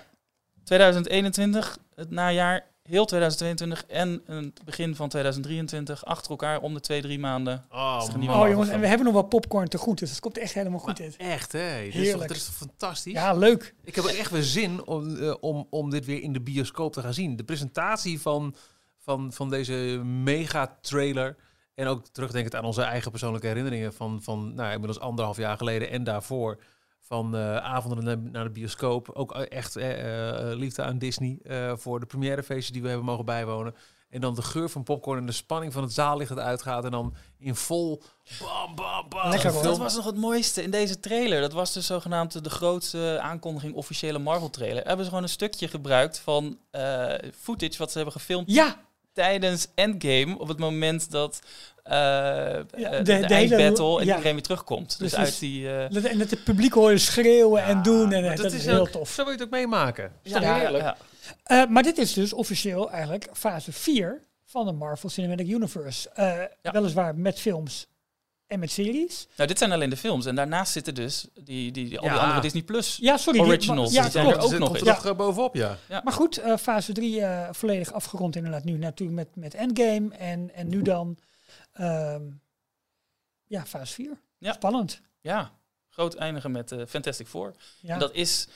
2021, het najaar, heel 2022 en een begin van 2023 achter elkaar om de twee, drie maanden. Oh. Oh jongens, en we hebben nog wel popcorn te goed, dus het komt echt helemaal goed uit. Echt, hè? Dit is, toch, Heerlijk. dit is toch fantastisch? Ja, leuk. Ik heb er echt weer zin om, eh, om, om dit weer in de bioscoop te gaan zien. De presentatie van, van, van deze mega-trailer. En ook terugdenkend aan onze eigen persoonlijke herinneringen van, van nou, inmiddels anderhalf jaar geleden en daarvoor. Van eh, avonden naar- de bioscoop. Ook eh, echt eh, liefde aan Disney voor voor de premièrefeestjes die we hebben mogen bijwonen. En dan de geur van popcorn en de spanning van het zaallicht dat uitgaat. En dan in vol bam, bam, bam. Lekker. Dat was nog het mooiste in deze trailer. Dat was de zogenaamde de grootste aankondiging officiële Marvel trailer. Hebben ze gewoon een stukje gebruikt van footage wat ze hebben gefilmd Ja, tijdens Endgame. Op het moment dat eh, Ja, eh, de- de, de hele- eindbattle en ja. iedereen weer terugkomt. Dus uit die... eh, dat- en dat het publiek horen schreeuwen en doen. En dat, is, ook- heel tof. Zo wil je het ook meemaken. Is Ja, heerlijk? ja. Eh, maar dit is dus officieel eigenlijk fase 4 van de Marvel Cinematic Universe. Eh, Ja. Weliswaar met films en met series. Nou, dit zijn alleen de films. En daarnaast zitten dus die, die, die, al die Ja. andere Disney Plus Ja, sorry. die- originals. ja, die zijn klopt. er ook Zit- nog er nog eh, bovenop, ja. Maar goed, eh, fase 3 eh, volledig afgerond inderdaad nu. Natuurlijk met, met Endgame en, en nu dan ehm, ja, fase 4. Ja. Spannend. Ja, groot eindigen met eh, Fantastic Four. Ja. En dat is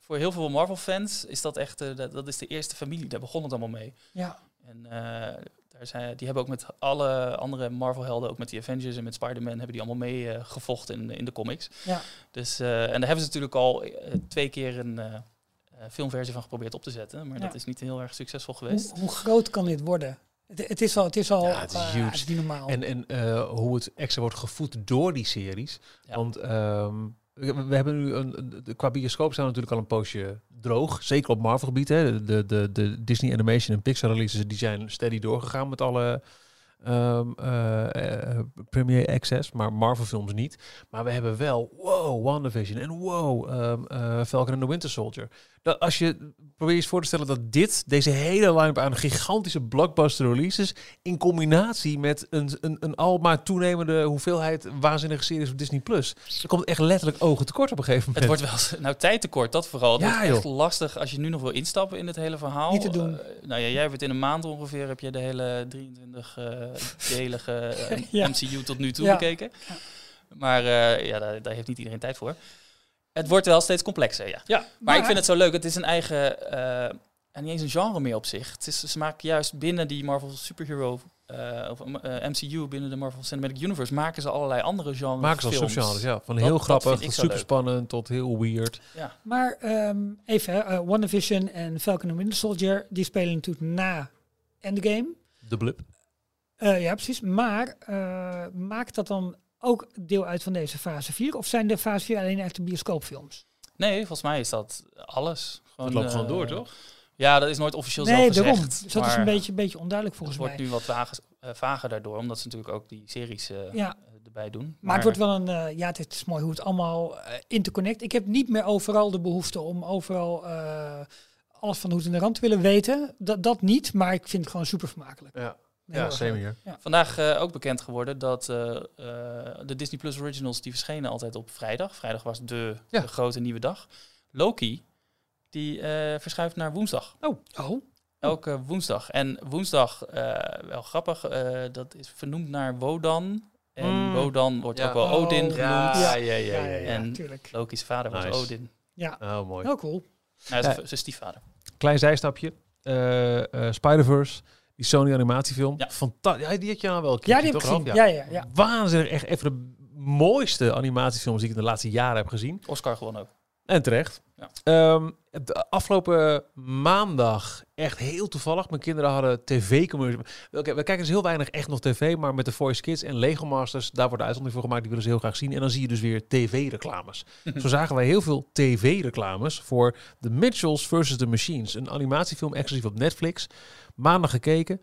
voor heel veel Marvel-fans is dat echt dat, dat is de eerste familie. Daar begon het allemaal mee. ja. En eh, daar zijn, die hebben ook met alle andere Marvel-helden, ook met die Avengers en met Spider-Man, hebben die allemaal mee eh, gevochten in, in de comics. Ja. Dus, eh, en daar hebben ze natuurlijk al eh, twee keer een eh, eh, filmversie van geprobeerd op te zetten. Maar Ja. dat is niet heel erg succesvol geweest. Hoe, hoe groot kan dit worden? Het, het is al, het is al, Ja, het is eh, huge. het is niet normaal. En, en eh, hoe het extra wordt gevoed door die series. Ja. Want ehm, we hebben nu een, qua bioscoop staan we natuurlijk al een poosje droog. Zeker op Marvel gebied. Hè. De, de, de Disney Animation en Pixar releases die zijn steady doorgegaan met alle ehm eh, eh, Access. Maar Marvel films niet. Maar we hebben wel wow, WandaVision en wow, ehm eh, Falcon and the Winter Soldier. Dat als je probeer je eens voor te stellen dat dit, deze hele line-up aan gigantische blockbuster releases, in combinatie met een, een, een al maar toenemende hoeveelheid waanzinnige series op Disney Plus. Er komt echt letterlijk ogen tekort op een gegeven Het moment. wordt wel nou tijd tekort, dat vooral. Het Ja, wordt echt lastig als je nu nog wil instappen in het hele verhaal. Niet te doen. Eh, nou ja, jij hebt het in een maand ongeveer, heb je de hele 23-delige eh, Ja. MCU tot nu toe Ja. bekeken. Maar eh, ja, daar, daar heeft niet iedereen tijd voor. Het wordt wel steeds complexer, ja. ja, Maar ik vind het zo leuk. Het is een eigen, eh, en niet eens een genre meer op zich. Het is, ze maken juist binnen die Marvel Superhero, eh, of eh, MCU, binnen de Marvel Cinematic Universe, maken ze allerlei andere genres Maken ze films. subgenres, ja. Van heel dat grappig tot super leuk. spannend tot heel weird. Ja. Maar ehm, even, hè, eh, WandaVision en Falcon and Winter Soldier, die spelen natuurlijk na Endgame. De blip. Eh, ja, precies. Maar eh, maakt dat dan ook deel uit van deze fase 4? Of zijn de fase 4 alleen echt de bioscoopfilms? Nee, volgens mij is dat alles. Het loopt gewoon eh, door, toch? Ja, dat is nooit officieel nee, zelf daarom. gezegd. Dus dat is maar een beetje, een beetje onduidelijk Het volgens wordt mij. nu wat vager, eh, vager daardoor, omdat ze natuurlijk ook die series eh, Ja. erbij doen. Maar het wordt wel een, ja, het is mooi hoe het allemaal interconnect. Ik heb niet meer overal de behoefte om overal eh, alles van de hoed en de rand te willen weten. Dat, dat niet, maar ik vind het gewoon super vermakelijk. Ja, Ja same hier. Vandaag eh, ook bekend geworden dat eh, eh, de Disney Plus Originals die verschenen altijd op vrijdag. Vrijdag was de, Ja. de grote nieuwe dag. Loki, die eh, verschuift naar woensdag. Oh, Elke woensdag. En woensdag, eh, wel grappig, eh, dat is vernoemd naar Wodan. En Mm. Wodan wordt Ja. ook wel Oh, Odin genoemd. Ja. ja, ja, ja, ja, ja, En-. Loki's vader was. Odin. Ja, Oh, mooi. heel cool. Nou, Ja. zijn stiefvader. Klein zijstapje. Eh eh, Spider-Verse, die Sony animatiefilm. Ja. Fantastisch. Ja, die had je nou wel een Ja, die heb ik toch, gezien. Ja, ja, ja. Waanzinnig. Echt even de mooiste animatiefilms die ik in de laatste jaren heb gezien. Oscar gewonnen ook. En terecht. Ja. Ehm, de afgelopen maandag, echt heel toevallig, mijn kinderen hadden tv-commercials. We kijken dus heel weinig echt nog tv, maar met de Voice Kids en Lego Masters, daar wordt de uitzondering voor gemaakt, die willen ze heel graag zien. En dan zie je dus weer tv-reclames. Zo zagen wij heel veel tv-reclames voor The Mitchells vs. The Machines, een animatiefilm exclusief op Netflix. Maandag gekeken.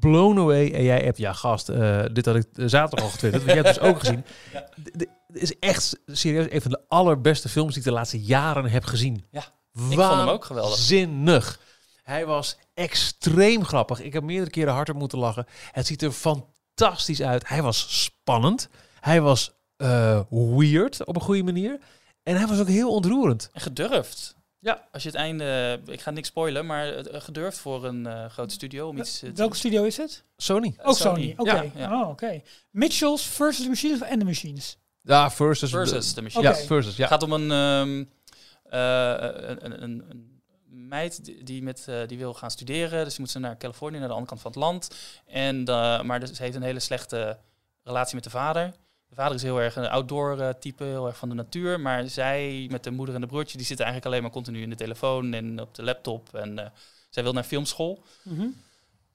Blown away. En jij hebt, ja gast, eh, dit had ik eh, zaterdag al getwitterd. want jij hebt dus ook gezien. D- d- Het is echt serieus een van de allerbeste films die ik de laatste jaren heb gezien. Ja, vond hem ook geweldig. Zinnig. Hij was extreem grappig. Ik heb meerdere keren harder moeten lachen. Het ziet er fantastisch uit. Hij was spannend. Hij was eh, weird op een goede manier. En hij was ook heel ontroerend. En gedurfd. Ja, als je het einde, ik ga niks spoilen, maar het, eh, gedurfd voor een eh, grote studio om iets eh, te Welke studio is het? Sony. Ook Sony. Oké. Ja, ja. Oh, oké. Mitchells versus the Machines en de Machines. Ja, versus. Versus de machine. Ja, versus. Ja. Het gaat om een, ehm, eh, een, een, een, meid die, met, die wil gaan studeren. Dus die moet ze naar Californië, naar de andere kant van het land. En, eh, maar dus, ze heeft een hele slechte relatie met de vader. De vader is heel erg een outdoor eh, type, heel erg van de natuur. Maar zij met de moeder en de broertje, die zitten eigenlijk alleen maar continu in de telefoon en op de laptop. En eh, zij wil naar filmschool. Mhm.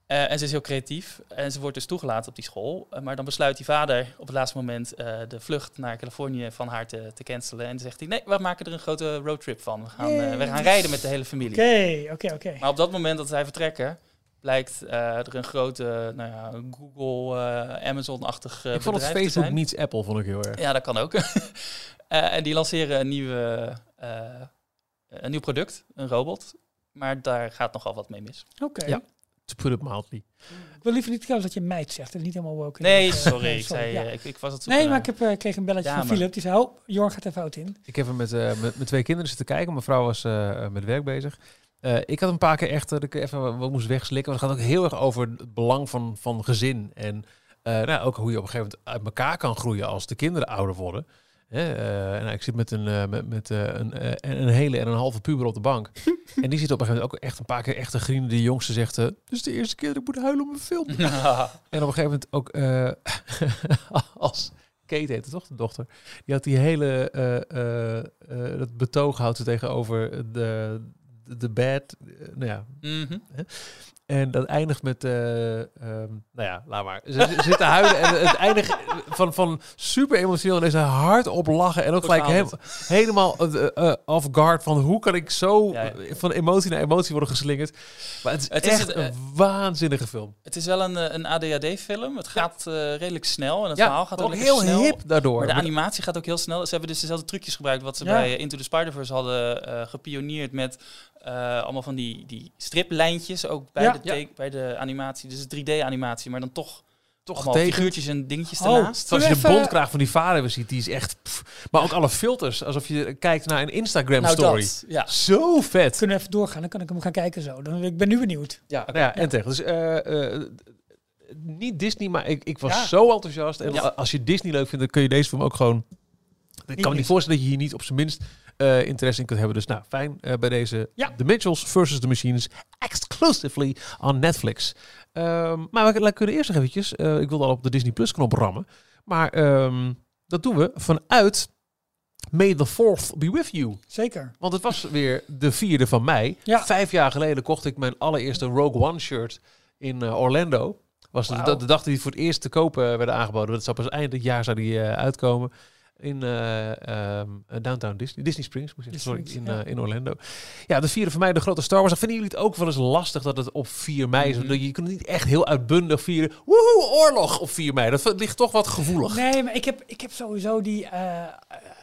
Eh, en ze is heel creatief. En ze wordt dus toegelaten op die school. Maar dan besluit die vader op het laatste moment de vlucht naar Californië van haar te, te cancelen. En dan zegt hij, nee, we maken er een grote roadtrip van. We gaan, we gaan rijden met de hele familie. Oké, oké, oké. Maar op dat moment dat zij vertrekken, blijkt eh, er een grote nou ja, Google, eh, Amazon-achtig eh ik vond het Facebook meets Apple, vond ik heel erg. Ja, dat kan ook. Eh, en die lanceren een, nieuwe, eh, een nieuw product, een robot. Maar daar gaat nogal wat mee mis. Oké. Ja. To put it mildly. Ik wil liever niet trouwens dat je meid zegt. Dat is niet helemaal woke. Nee, sorry. nee, ik, zei, ja. ik, ik was het Nee, maar ik heb, eh, kreeg een belletje Ja, van Philip. Die zei, oh, Jorn gaat er fout in. Ik heb hem met, eh, met, met twee kinderen zitten kijken. Mijn vrouw was eh, met werk bezig. Eh, ik had een paar keer echt dat ik even wat moest wegslikken. Want het gaat ook heel erg over het belang van, van gezin. En eh, nou, ook hoe je op een gegeven moment uit elkaar kan groeien als de kinderen ouder worden. Hè, eh, en nou, ik zit met, een, met, met een, een hele en een halve puber op de bank. en die zit op een gegeven moment ook echt een paar keer echt een grienen. De jongste zegt, dit is de eerste keer dat ik moet huilen om een film. En op een gegeven moment ook als Kate heette toch, de dochter. Die had die hele eh, dat betoog houdt ze tegenover de, de, de bad. eh, nou ja. Mhm. En dat eindigt met, eh, ehm, nou ja, laat maar. Ze, ze zit te huilen en het eindigt van, van super emotioneel en is hard op lachen. En ook gelijk gehaald. he- helemaal eh, eh, off guard van hoe kan ik zo Ja, ja. van emotie naar emotie worden geslingerd. Maar het is Het is echt het, een waanzinnige film. Het is wel een, een ADHD-film. Het gaat redelijk snel en het verhaal gaat ook heel snel. hip daardoor. Maar de animatie gaat ook heel snel. Ze hebben dus dezelfde trucjes gebruikt wat ze bij Into the Spider-Verse hadden gepioneerd met allemaal van die, die striplijntjes ook bij, Ja. De bij de animatie. Dus 3D-animatie, maar dan toch, toch allemaal tegen. figuurtjes en dingetjes Oh. ernaast. Zoals je de bondkraag van die vader ziet, die is echt... pff. maar ook alle filters, alsof je kijkt naar een Instagram Nou, story. dat. Ja. Zo vet. Kunnen we even doorgaan, dan kan ik hem gaan kijken zo. Dan, ik ben nu benieuwd. Ja, nou ja, en tegen. Dus eh, eh, niet Disney, maar ik, ik was Ja. zo enthousiast. En Ja. als je Disney leuk vindt, dan kun je deze film ook gewoon... Ik kan me niet voorstellen dat je hier niet op zijn minst eh, interesse in kunt hebben. Dus nou, fijn eh, bij deze Ja. The Mitchells versus The Machines exclusively on Netflix. Ehm, maar we, we kunnen eerst nog eventjes... eh, ik wilde al op de Disney Plus knop rammen. Maar ehm, dat doen we vanuit May the 4th be with you. Zeker. Want het was weer de vierde van mei. Ja. Vijf jaar geleden kocht ik mijn allereerste Rogue One shirt in Orlando. Was de, Wauw. de dag die voor het eerst te kopen werden aangeboden. Dat zou pas eind dit jaar zou die uitkomen. In eh, ehm, Downtown Disney, Disney Springs, moet ik zeggen, sorry, in, eh, in Orlando. Ja, de van mij de grote Star Wars. Vinden jullie het ook wel eens lastig dat het op 4 mei is? Want Je kunt het niet echt heel uitbundig vieren. Woehoe, oorlog op 4 mei. Dat ligt toch wat gevoelig. Nee, maar ik heb, ik heb sowieso die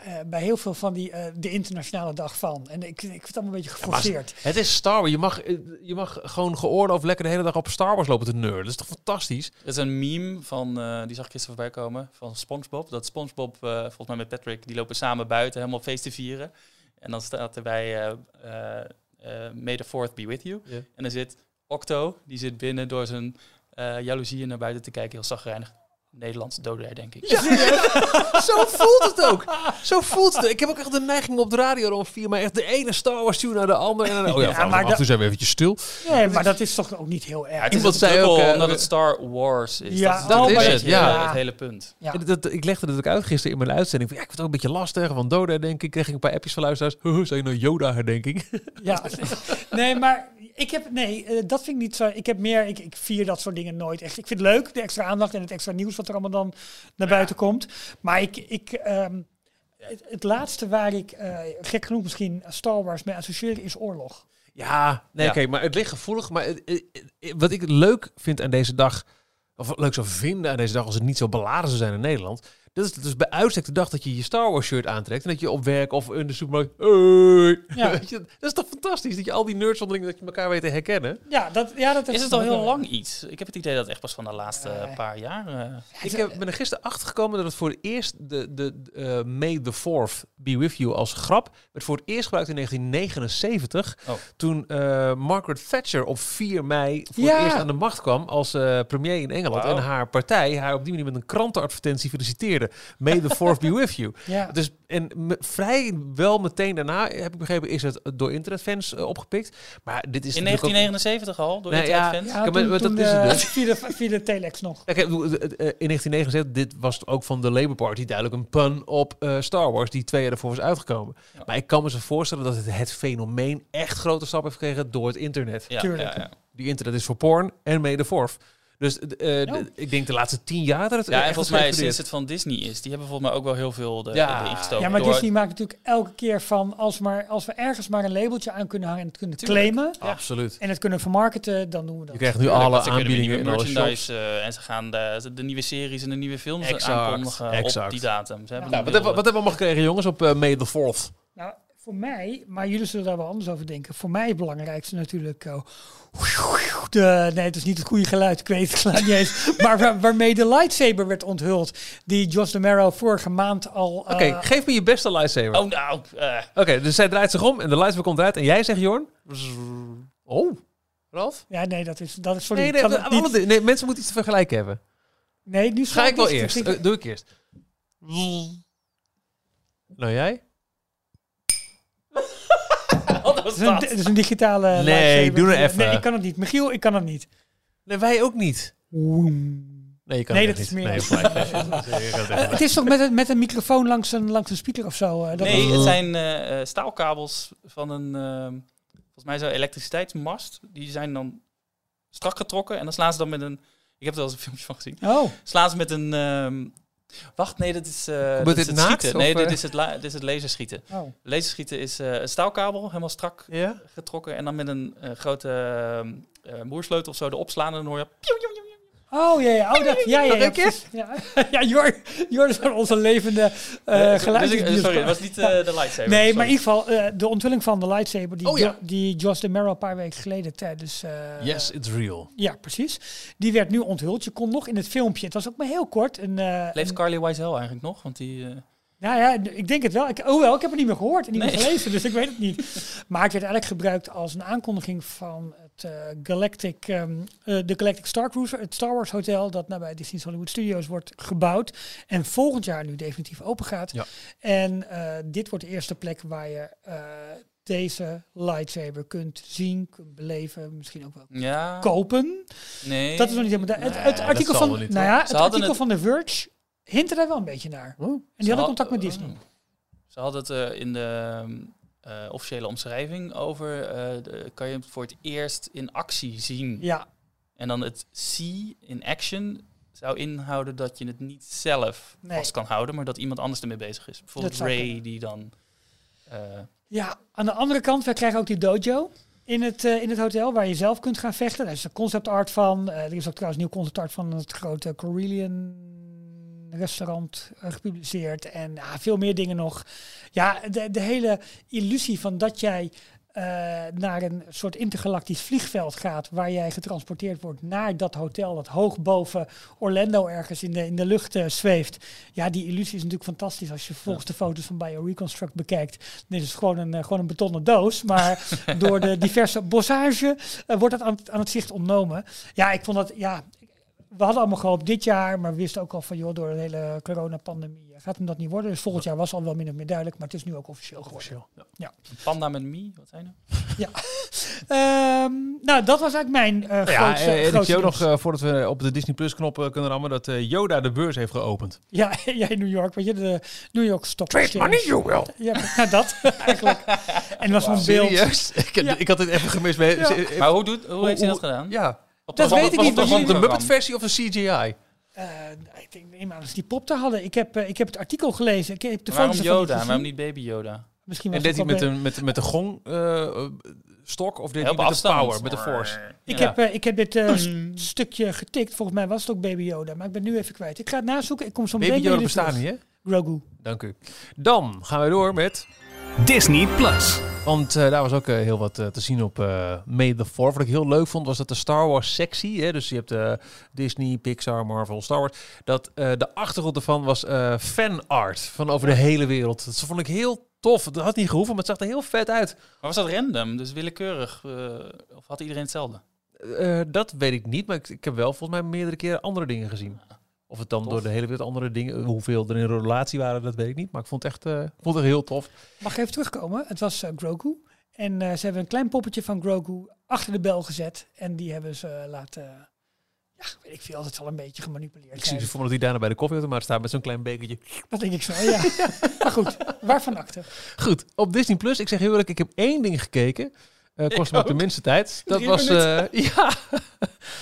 eh, bij heel veel van die eh, de internationale dag van. En ik, ik vind het allemaal een beetje geforceerd. Het is Star Wars. Je mag, eh, je mag gewoon geoorloofd lekker de hele dag op Star Wars lopen te nerden. Dat is toch fantastisch? Het is een meme van, eh, die zag ik gisteren voorbij komen, van SpongeBob. Dat SpongeBob, eh, volgens mij met Patrick, die lopen samen buiten helemaal feest te vieren. En dan staat erbij, eh eh eh, May the 4th be with you. En dan zit Octo, die zit binnen door zijn eh jaloezieën naar buiten te kijken, heel zagrijnig. Nederlands dodenherdenking. denk ik. Zo voelt het ook. Zo voelt het. Ik heb ook echt de neiging op de radio om via mij echt de ene Star Wars tune naar de andere. En dan, oh ja, maar maar af en dat- toe zijn we eventjes stil. Nee, maar dat is toch ook niet heel erg. Iemand zei ook, eh, omdat het Star Wars is. Ja, dat is, dat het, ja. het hele punt. En dat, ik legde het ook uit gisteren in mijn uitzending. Van, ja, ik vind het ook een beetje lastig. Want Doda, denk ik, kreeg ik een paar appjes van luisteraars. Huh, Zou je nou Yoda herdenking? Ja, nee, maar ik heb, nee, eh, dat vind ik niet zo. Ik heb meer, ik, ik vier dat soort dingen nooit echt. Ik vind het leuk, de extra aandacht en het extra nieuws wat er allemaal dan naar buiten komt. Maar ik, ik ehm, het, het laatste waar ik, eh, gek genoeg misschien, Star Wars mee associeer is oorlog. Ja, nee, Ja. oké, maar het ligt gevoelig. Maar het- het- het- wat ik leuk vind aan deze dag, of leuk zou vinden aan deze dag als het niet zo beladen zou zijn in Nederland. Dat is dus bij uitstek de dag dat je je Star Wars shirt aantrekt. En dat je op werk of in de supermarkt... Hey. Ja. Weet je, dat is toch fantastisch? Dat je al die nerds onderling dat je elkaar weet te herkennen. Ja, dat, ja, dat Is het al heel lang iets? Ik heb het idee dat het echt pas van de laatste paar jaar... eh, Ik heb, ben er gisteren achter gekomen dat het voor het eerst de, de eh, May the 4th be with you als grap werd voor het eerst gebruikt in 1979. Oh. Toen eh, Margaret Thatcher op 4 mei voor Ja. het eerst aan de macht kwam als eh, premier in Engeland. En haar partij haar op die manier met een krantenadvertentie feliciteerde. May the 4th be with you. Ja. Dus en me- vrij wel meteen daarna, heb ik begrepen, is het door internetfans eh, opgepikt. Maar dit is in natuurlijk ook- 1979 al, door Nee, ja. internetfans? Ja, Ja, maar toen, wat toen, dat is het eh, dus. via, de, via de telex nog. Kijk, eh, in 1979, dit was ook van de Labour Party duidelijk een pun op Star Wars, die twee jaar ervoor was uitgekomen. Ja. Maar ik kan me zo voorstellen dat het, het fenomeen echt grote stap heeft gekregen door het internet. Ja, Tuurlijk. ja, ja. Die internet is voor porn en mede forf. Dus eh, Ja. d- ik denk de laatste tien jaar dat het Ja, echt en volgens mij sinds het van Disney is, die hebben volgens mij ook wel heel veel de, Ja. erin gestoken. Ja, maar door- Disney maakt natuurlijk elke keer van als, maar, als we ergens maar een labeltje aan kunnen hangen en het kunnen Tuurlijk. claimen Absoluut. en het kunnen vermarkten, dan doen we dat. Je krijgt nu Tuurlijk, alle aanbiedingen in nieuwe alle shops. merchandise eh, en ze gaan de, de nieuwe series en de nieuwe films Exact, aankondigen op exact. die datum. Ze hebben Ja. Nou, wat, hebben, wat hebben we allemaal gekregen, jongens, op eh May the 4th? Nou, voor mij, maar jullie zullen daar wel anders over denken. Voor mij het belangrijkste natuurlijk. eh, de, nee, het is niet het goede geluid, ik weet het niet eens. Maar waar- waarmee de lightsaber werd onthuld. Die Josh DeMero vorige maand al. Oké, eh, geef me je beste lightsaber. Oh, nou, eh, Oké, dus zij draait zich om en de lightsaber komt eruit en jij zegt, Jorn? Oh, Ralf? Ja, nee, dat is. Dat is sorry. Nee, nee, kan het alle niet- di- nee, mensen moeten iets te vergelijken hebben. nee, nu Ga ik wel eerst. Doe ik eerst. Nou, jij? wat was Het is, een, dat? het is een digitale. Nee, doe er even. Nee, ik kan het niet. Michiel, ik kan het niet. Nee, wij ook niet. Nee, je kan Nee, dat is niet. meer- Nee, het is toch met een, met een microfoon langs een, langs een speaker of zo? eh, dat Nee, was- het zijn eh, eh, staalkabels van een, ehm, volgens mij zo'n elektriciteitsmast. Die zijn dan strak getrokken en dan slaan ze dan met een, ik heb er wel eens een filmpje van gezien, Oh, slaan ze met een, ehm, wacht, nee, dat is, eh dat dit is het naakt, schieten. of, Nee, dit eh? is het, la- dit is het laserschieten. oh. Laserschieten is eh, een staalkabel, helemaal strak getrokken en dan met een eh, grote ehm, eh, moersleutel of zo erop slaan en dan hoor je... Oh, ja, ja. Oh, dat, ja, ja, ja, Jor, Jor is van onze levende Eh, uh, geluid. dus eh, sorry, dat was niet eh, de lightsaber. Nee, sorry. maar in ieder geval eh, de onthulling van de lightsaber die, Oh, ja. Jo- die Josh DeMero een paar weken geleden tijdens... eh, Yes, it's real. Ja, precies. Die werd nu onthuld. Je kon nog in het filmpje, het was ook maar heel kort. Een, eh, Leeft Carly Wiesel eigenlijk nog? Want die... eh, Nou ja, ik denk het wel. Ik, hoewel, ik heb het niet meer gehoord en niet meer gelezen, dus ik weet het niet. Maar het werd eigenlijk gebruikt als een aankondiging van het eh, Galactic, ehm, eh, de Galactic Star Cruiser, het Star Wars Hotel, dat nabij Disney's Hollywood Studios wordt gebouwd. En volgend jaar nu definitief open gaat. Ja. En eh, dit wordt de eerste plek waar je deze lightsaber kunt zien, kunt beleven, misschien ook wel ja. kopen. Nee. Dat is nog niet helemaal... Het, Nee, het artikel van, niet, nou ja, het artikel het- van The Verge hint er daar wel een beetje naar. En die hadden had- contact met oh. Disney. Ze hadden het in de eh, officiële omschrijving over, eh, de, kan je het voor het eerst in actie zien. Ja, En dan het see in action zou inhouden dat je het niet zelf Nee. vast kan houden, maar dat iemand anders ermee bezig is. Bijvoorbeeld Dat Ray die dan... eh, Ja, aan de andere kant, wij krijgen ook die dojo in het, in het hotel waar je zelf kunt gaan vechten. Daar is de concept art van. Eh, er is ook trouwens nieuw concept art van het grote Restaurant gepubliceerd. En ja, veel meer dingen nog. Ja, de, de hele illusie van dat jij eh, naar een soort intergalactisch vliegveld gaat waar jij getransporteerd wordt naar dat hotel dat hoog boven Orlando ergens in de, in de lucht eh, zweeft. Ja, die illusie is natuurlijk fantastisch als je volgens de foto's van BioReconstruct bekijkt. Dit is gewoon een, eh, gewoon een betonnen doos, maar door de diverse bossage wordt dat aan, het- aan het zicht ontnomen. Ja, ik vond dat, ja, we hadden allemaal gehoopt dit jaar, maar we wisten ook al van, joh, door de hele coronapandemie gaat hem dat niet worden. Dus volgend jaar was al wel min of meer duidelijk, maar het is nu ook officieel geworden. Officieel. Ja. een panda met me, wat zijn er? Ehm, nou, dat was eigenlijk mijn eh Nou ja, grootste, en ik grootste zie ook nog, eh, voordat we op de Disney Plus knop kunnen rammen, dat eh, Yoda de beurs heeft geopend. Ja, ja, in New York, weet je, de New York Stock Exchange. you will. Ja, nou dat eigenlijk. En er was zo'n beeld. Serieus? ik, Ja. ik had dit even gemist. Ja. Maar hoe, doet, hoe, heeft hij hoe- dat gedaan? Ja. Op Dat de- weet ik niet, de want De jullie- grond Muppet versie of de CGI? Eh, ik denk neem aan als die pop daar hadden. Ik heb, eh, ik heb het artikel gelezen. Ik heb de Waarom foto's ervan niet Yoda? Waarom niet baby Yoda? Misschien En was deed hij met een, met, met de gong eh, stok of deed hij met de power, met de force? Ik, Ja. heb, ik heb dit eh, st- stukje getikt. Volgens mij was het ook Baby Yoda. Maar ik ben nu even kwijt. Ik ga het nazoeken. Ik kom zo meteen Baby Yoda terug. niet, hè? Grogu. Dank u. Dan gaan we door met... Disney Plus. Want eh, daar was ook eh, heel wat eh, te zien op eh May the 4 Wat ik heel leuk vond, was dat de Star Wars sectie, hè, dus je hebt Disney, Pixar, Marvel, Star Wars, dat eh, de achtergrond ervan was eh fanart van over de hele wereld. Dat vond ik heel tof. Dat had niet gehoeven, maar het zag er heel vet uit. Maar was dat random, dus willekeurig? eh, of had iedereen hetzelfde? Eh, dat weet ik niet, maar ik, ik heb wel volgens mij meerdere keren andere dingen gezien. Of het dan Tof. door de hele wereld andere dingen, hoeveel er in relatie waren, dat weet ik niet. Maar ik vond het echt, eh, ik vond het heel tof. Mag ik even terugkomen? Het was eh, Grogu. En eh, ze hebben een klein poppetje van Grogu achter de bel gezet. En die hebben ze laten... Ja, weet ik veel. Het zal een beetje gemanipuleerd Ik zie ze voor me dat hij daarna bij de koffieautomaat staat met zo'n klein bekertje. Dat denk ik zo, ja. maar goed, waarvan akte? Goed, op Disney Plus. Ik zeg heel eerlijk, ik heb één ding gekeken. Kost me ook de minste tijd. Dat Drie was ja,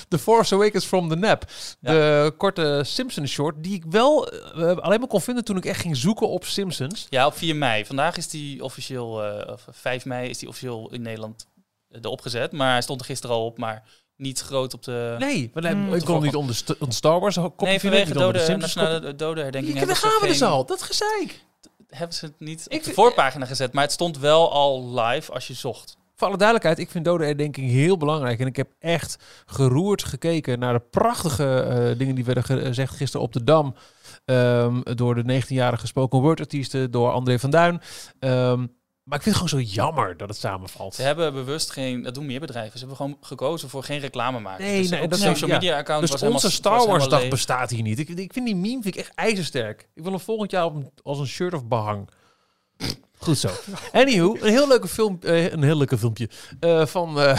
The Force Awakens from the Nap. Ja. De korte Simpsons short die ik wel eh, alleen maar kon vinden toen ik echt ging zoeken op Simpsons. Ja, op 4 mei. Vandaag is die officieel, eh, of 5 mei is die officieel in Nederland eh, erop gezet. Maar hij stond er gisteren al op, maar niet groot op de... Nee, want Hmm. ik kon niet onder, st- onder Star Wars kopje Nee, vanwege dode, de Simpsons nationale. Ja, hebben daar ze gaan we dus geen- al. Dat gezeik. Hebben ze het niet op Ik de vind- voorpagina gezet, maar het stond wel al live als je zocht. Voor alle duidelijkheid, ik vind dode herdenking heel belangrijk. En ik heb echt geroerd gekeken naar de prachtige eh, dingen die werden gezegd gisteren op de Dam. Ehm, door de 19-jarige spoken word artiesten, door André van Duin. Ehm, maar ik vind het gewoon zo jammer dat het samenvalt. Ze hebben bewust geen, dat doen meer bedrijven, ze hebben gewoon gekozen voor geen reclame maken. Nee, dus nee, dat social ja. media account Dus was onze helemaal, Star Wars dag leeg. bestaat hier niet. Ik, ik vind die meme vind ik echt ijzersterk. Ik wil hem volgend jaar op als een shirt of behang. Goed zo. Anywho, een heel leuke film, eh, een heel leuke filmpje eh, van, eh,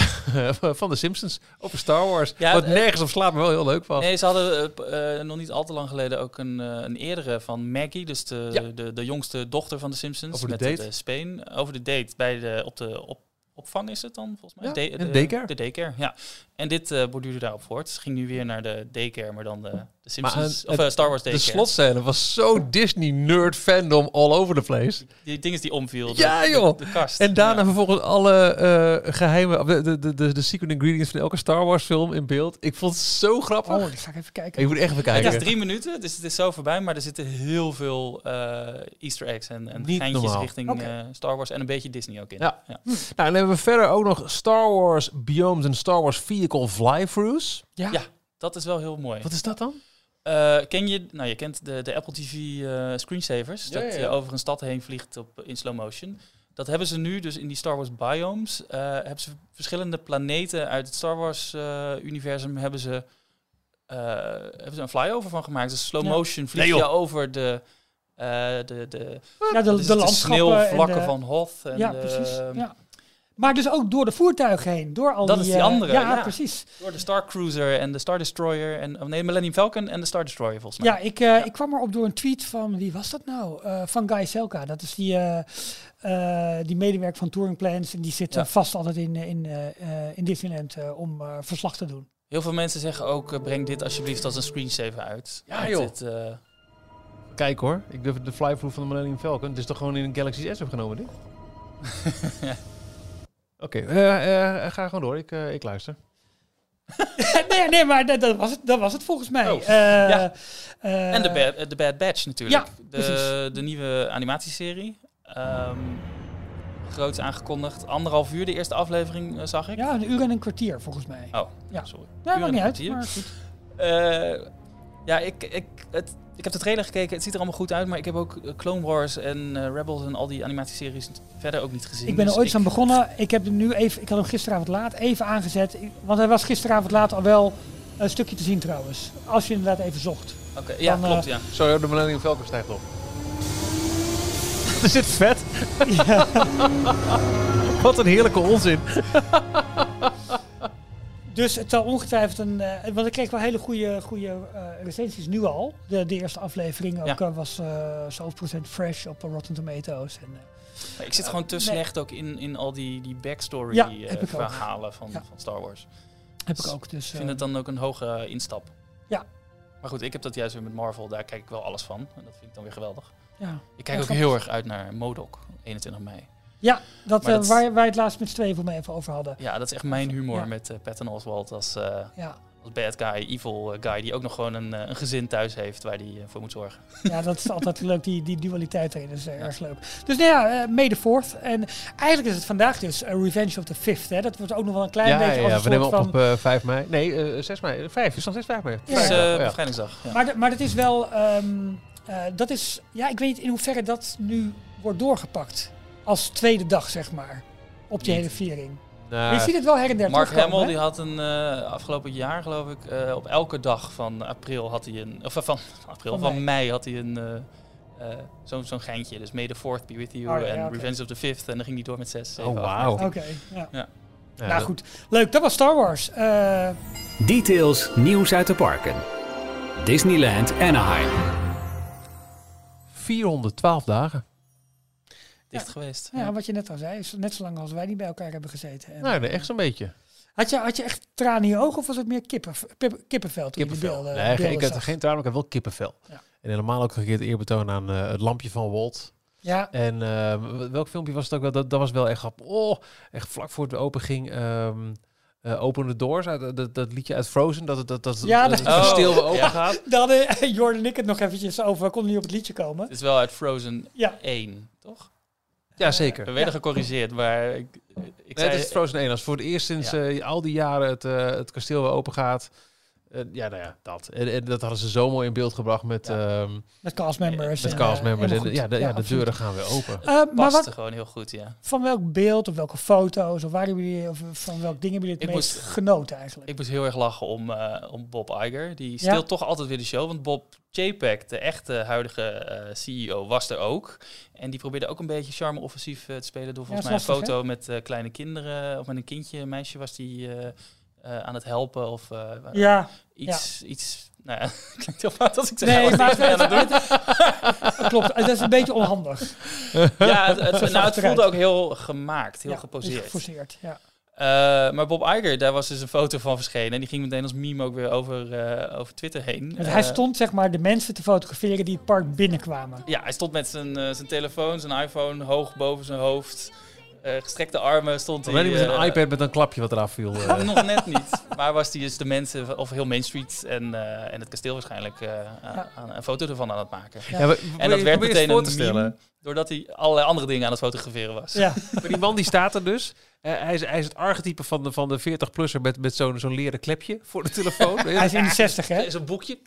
van de Simpsons over Star Wars. Ja, wat nergens op slaat, maar wel heel leuk van. Nee, ze hadden nog niet al te lang geleden ook een, een eerdere van Maggie, dus de, Ja. de, de jongste dochter van de Simpsons. Over de met date. De, Speen. Over de date bij de, op de op, opvang is het dan volgens mij? Ja, De- een de, daycare. De daycare, ja. En dit eh borduurde daarop voort. Het ging nu weer naar de daycare, maar dan de, de Simpsons, eh, of eh, Star Wars de daycare. slotscène was zo Disney nerd fandom all over the place. Die ding is die omviel. de- Ja, de- joh. De, kast. En daarna Ja. vervolgens alle eh, geheime, de, de, de, de, de secret ingredients van elke Star Wars film in beeld. Ik vond het zo grappig. Oh, die ga ik even kijken. Ik moet echt even Het kijken. is drie minuten, dus het is zo voorbij, maar er zitten heel veel eh, Easter eggs en, en Niet geintjes normaal. richting eh, Star Wars en een beetje Disney ook in. Ja. Nou, en dan hebben we verder ook nog Star Wars Biomes en Star Wars Vehicle Fly-Throughs. Ja. Ja. Dat is wel heel mooi. Wat is dat dan? Eh, ken je, nou je kent de, de Apple TV eh, screensavers, Ja, dat ja, je ja. over een stad heen vliegt op, in slow motion. Dat hebben ze nu dus in die Star Wars biomes. eh, hebben ze verschillende planeten uit het Star Wars eh, universum hebben ze, eh, hebben ze een flyover van gemaakt. Dus slow Ja. motion vlieg je over de, eh, de, de, Ja, de, de landschappen. sneeuwvlakken en de- van Hoth. En Ja, de- precies. Ja. Maar dus ook door de voertuigen heen. Door al Dat die, is die eh, andere, Ja, ja. precies. Door de Star Cruiser en de Star Destroyer. En, oh nee, Millennium Falcon en de Star Destroyer volgens mij. Ja, ik, eh, ik kwam erop door een tweet van, wie was dat nou? Eh, van Guy Selka. Dat is die, eh, eh, die medewerker van Touring Plans. En die zit Ja. vast altijd in, in, eh, eh, in Disneyland eh, om eh, verslag te doen. Heel veel mensen zeggen ook, breng dit alsjeblieft als een screensaver uit. Ja, joh. dit, eh, Kijk hoor, ik durf de fly-through van de Millennium Falcon. Het is toch gewoon in een Galaxy S opgenomen dit? Oké, eh, eh, ga gewoon door. Ik, eh, ik luister. nee, nee, maar dat, dat, was het, dat was het volgens mij. Oh, Eh, ja. eh, en de Bad, de Bad Batch natuurlijk. ja, de, de nieuwe animatieserie. Ehm groots aangekondigd. Anderhalf uur de eerste aflevering, zag ik. Ja, een uur en een kwartier volgens mij. Oh, Ja. sorry. Ja, Uur maakt en niet een uit. kwartier. Maar goed. Eh, ja, ik, ik, het, ik heb de trailer gekeken. Het ziet er allemaal goed uit. Maar ik heb ook eh, Clone Wars en eh, Rebels en al die animatieseries verder ook niet gezien. Ik ben er Dus ooit ik- aan begonnen. Ik heb hem nu even, ik had hem gisteravond laat even aangezet. Ik- Want hij was gisteravond laat al wel een stukje te zien trouwens. Als je inderdaad even zocht. Oké, ja, Dan, eh, klopt, ja. Sorry, de Millennium Falcon stijgt op. Er zit vet. Wat een heerlijke onzin. Dus het zal ongetwijfeld een... eh, want ik kreeg wel hele goede, goede eh, recensies nu al. De, de eerste aflevering ook, Ja. eh, was eh zoveel procent fresh op Rotten Tomatoes. En, eh, Maar ik zit gewoon te nee. slecht ook in, in al die, die backstory Ja, eh, verhalen van, Ja. van Star Wars. heb ik ook. Dus, Ik vind het dan ook een hoge instap. Ja. Maar goed, ik heb dat juist weer met Marvel. Daar kijk ik wel alles van. En dat vind ik dan weer geweldig. ja. Ik kijk Ja, ook heel erg uit naar Modok, 21 mei. Ja, dat, eh, dat- waar wij het laatst met z'n tweeën voor mij even over hadden. Ja, dat is echt mijn humor Ja. met eh, Patton Oswalt als, eh, Ja, als bad guy, evil guy, die ook nog gewoon een, een gezin thuis heeft waar hij voor moet zorgen. ja dat is altijd leuk, die, die dualiteit erin. Is erg leuk. Dus nou ja, uh, May the 4th. En eigenlijk is het vandaag dus Revenge of the 5th. Hè. Dat wordt ook nog wel een klein Ja, beetje ja, als ja, een we nemen op van... op eh, 5 mei. Nee, eh 6 mei. 5, is nog steeds 5 mei. Ja. Vrijdag, eh, ja. bevrijdingsdag. Ja. Maar, maar dat is wel... ehm, eh, dat is... Ja, ik weet niet in hoeverre dat nu wordt doorgepakt. Als tweede dag, zeg maar. Op die Niet. hele viering. Nou, je ziet het wel her en der Mark Hamill die had een eh, afgelopen jaar geloof ik eh, op elke dag van april had hij een of eh, van april Van van, mei. mei. had hij een eh, eh, zo'n zo'n geintje dus May the 4th be with you Oh, ja, en. Revenge of the 5th en dan ging hij door met 6 Oh, wauw. Oké, ja. ja, nou goed. Leuk, dat was Star Wars. Eh, Details nieuws uit de parken. Disneyland Anaheim. 412 dagen. Dicht geweest. ja, wat je net al zei, is net zo lang als wij niet bij elkaar hebben gezeten. En, Nou, nee, echt zo'n beetje. had, je, had je echt tranen in je ogen of was het meer kippen, pip- kippenvel Kippenvel. beelden, nee, beelden ik had geen tranen, maar ik had wel kippenvel. Ja. En helemaal ook een keer het eerbetoon aan eh, het lampje van Walt. Ja, En eh, welk filmpje was het ook wel? Dat, dat was wel echt grappig. Oh, echt vlak voor het open ging. ehm eh, Open the Doors, uit, dat, dat liedje uit Frozen, dat het dat, dat, Ja, dat dat- Oh, open ja. gaat. daar hadden Jordan en ik het nog eventjes over. We konden niet op het liedje komen. Het is wel uit Frozen Ja, 1, toch? Ja, zeker. We werden gecorrigeerd, maar ik, ik Nee, zei... het is Frozen 1. Als voor het eerst sinds Ja. eh, al die jaren het, eh, het kasteel weer open gaat. Eh, ja, nou ja, dat. En, en dat hadden ze zo mooi in beeld gebracht met, Ja. ehm met castmembers. met en, castmembers. eh, En, ja, de, ja, de deuren gaan weer open. Eh, maar paste wat, gewoon heel goed, ja. van welk beeld of welke foto's of waar hebben jullie, of van welk ding hebben jullie het Ik meest moest- genoten eigenlijk? Ik moest heel erg lachen om, eh, om Bob Iger. Die Ja. steelt toch altijd weer de show. Want Bob Chapek, de echte huidige eh, CEO, was er ook. En die probeerde ook een beetje charme-offensief eh, te spelen... door volgens mij een lastig, foto met eh, kleine kinderen... of met een kindje, een meisje was die eh, eh, aan het helpen. Of eh, ja, iets, iets... Nou ja, klinkt heel fout als ik zeg... nee, maar het doen. het- klopt. Het is een beetje onhandig. Ja, het, het, nou, het het voelde ook heel gemaakt, heel Ja, geposeerd. Geforceerd, ja. Eh, maar Bob Iger, daar was dus een foto van verschenen. En die ging meteen als meme ook weer over, eh, over Twitter heen. Want hij Eh, stond zeg maar de mensen te fotograferen die het park binnenkwamen. Ja, hij stond met zijn, zijn telefoon, zijn iPhone hoog boven zijn hoofd. Eh, gestrekte armen stond hij. Alleen niet met een eh, iPad met een klapje wat eraf viel. eh. Nog net niet. Maar was hij dus de mensen, of heel Main Street en, eh, en het kasteel waarschijnlijk, eh, aan- aan, een foto ervan aan het maken. Ja. Ja, maar- En dat werd meteen voor een te stellen. meme, doordat hij allerlei andere dingen aan het fotograferen was. Ja, Maar die man die staat er dus. Hij, is, hij is het archetype van de, van de 40-plusser met, met zo'n zo'n leren klepje voor de telefoon. hij is in de 60 hè? Zo'n boekje.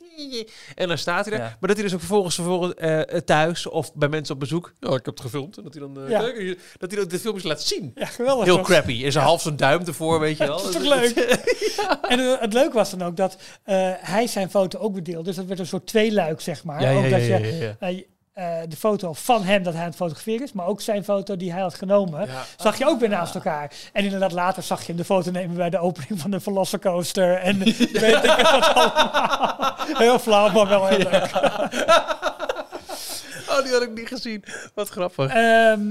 En dan staat hij er. Ja. Maar dat hij dus ook vervolgens, vervolgens eh, thuis of bij mensen op bezoek. Oh, ik heb het gefilmd. En dat hij dan, eh, Ja. kijk, dat hij dan de filmpjes laat zien. Ja, geweldig. Heel toch? crappy. En zijn half zijn duim ervoor, weet je wel. Dat is toch leuk? En eh, het leuke was dan ook dat eh, hij zijn foto ook bedeelde. Dus dat werd een soort tweeluik, zeg maar. Ja, ja, ook ja, dat ja, je eh, de foto van hem dat hij aan het fotograferen is, maar ook zijn foto die hij had genomen, Ja. zag je ook weer naast elkaar. En inderdaad, later zag je hem de foto nemen bij de opening van de Velocicoaster. En weet ik wat allemaal. Heel flauw, maar wel heel leuk. Oh, die had ik niet gezien. Wat grappig. Ehm,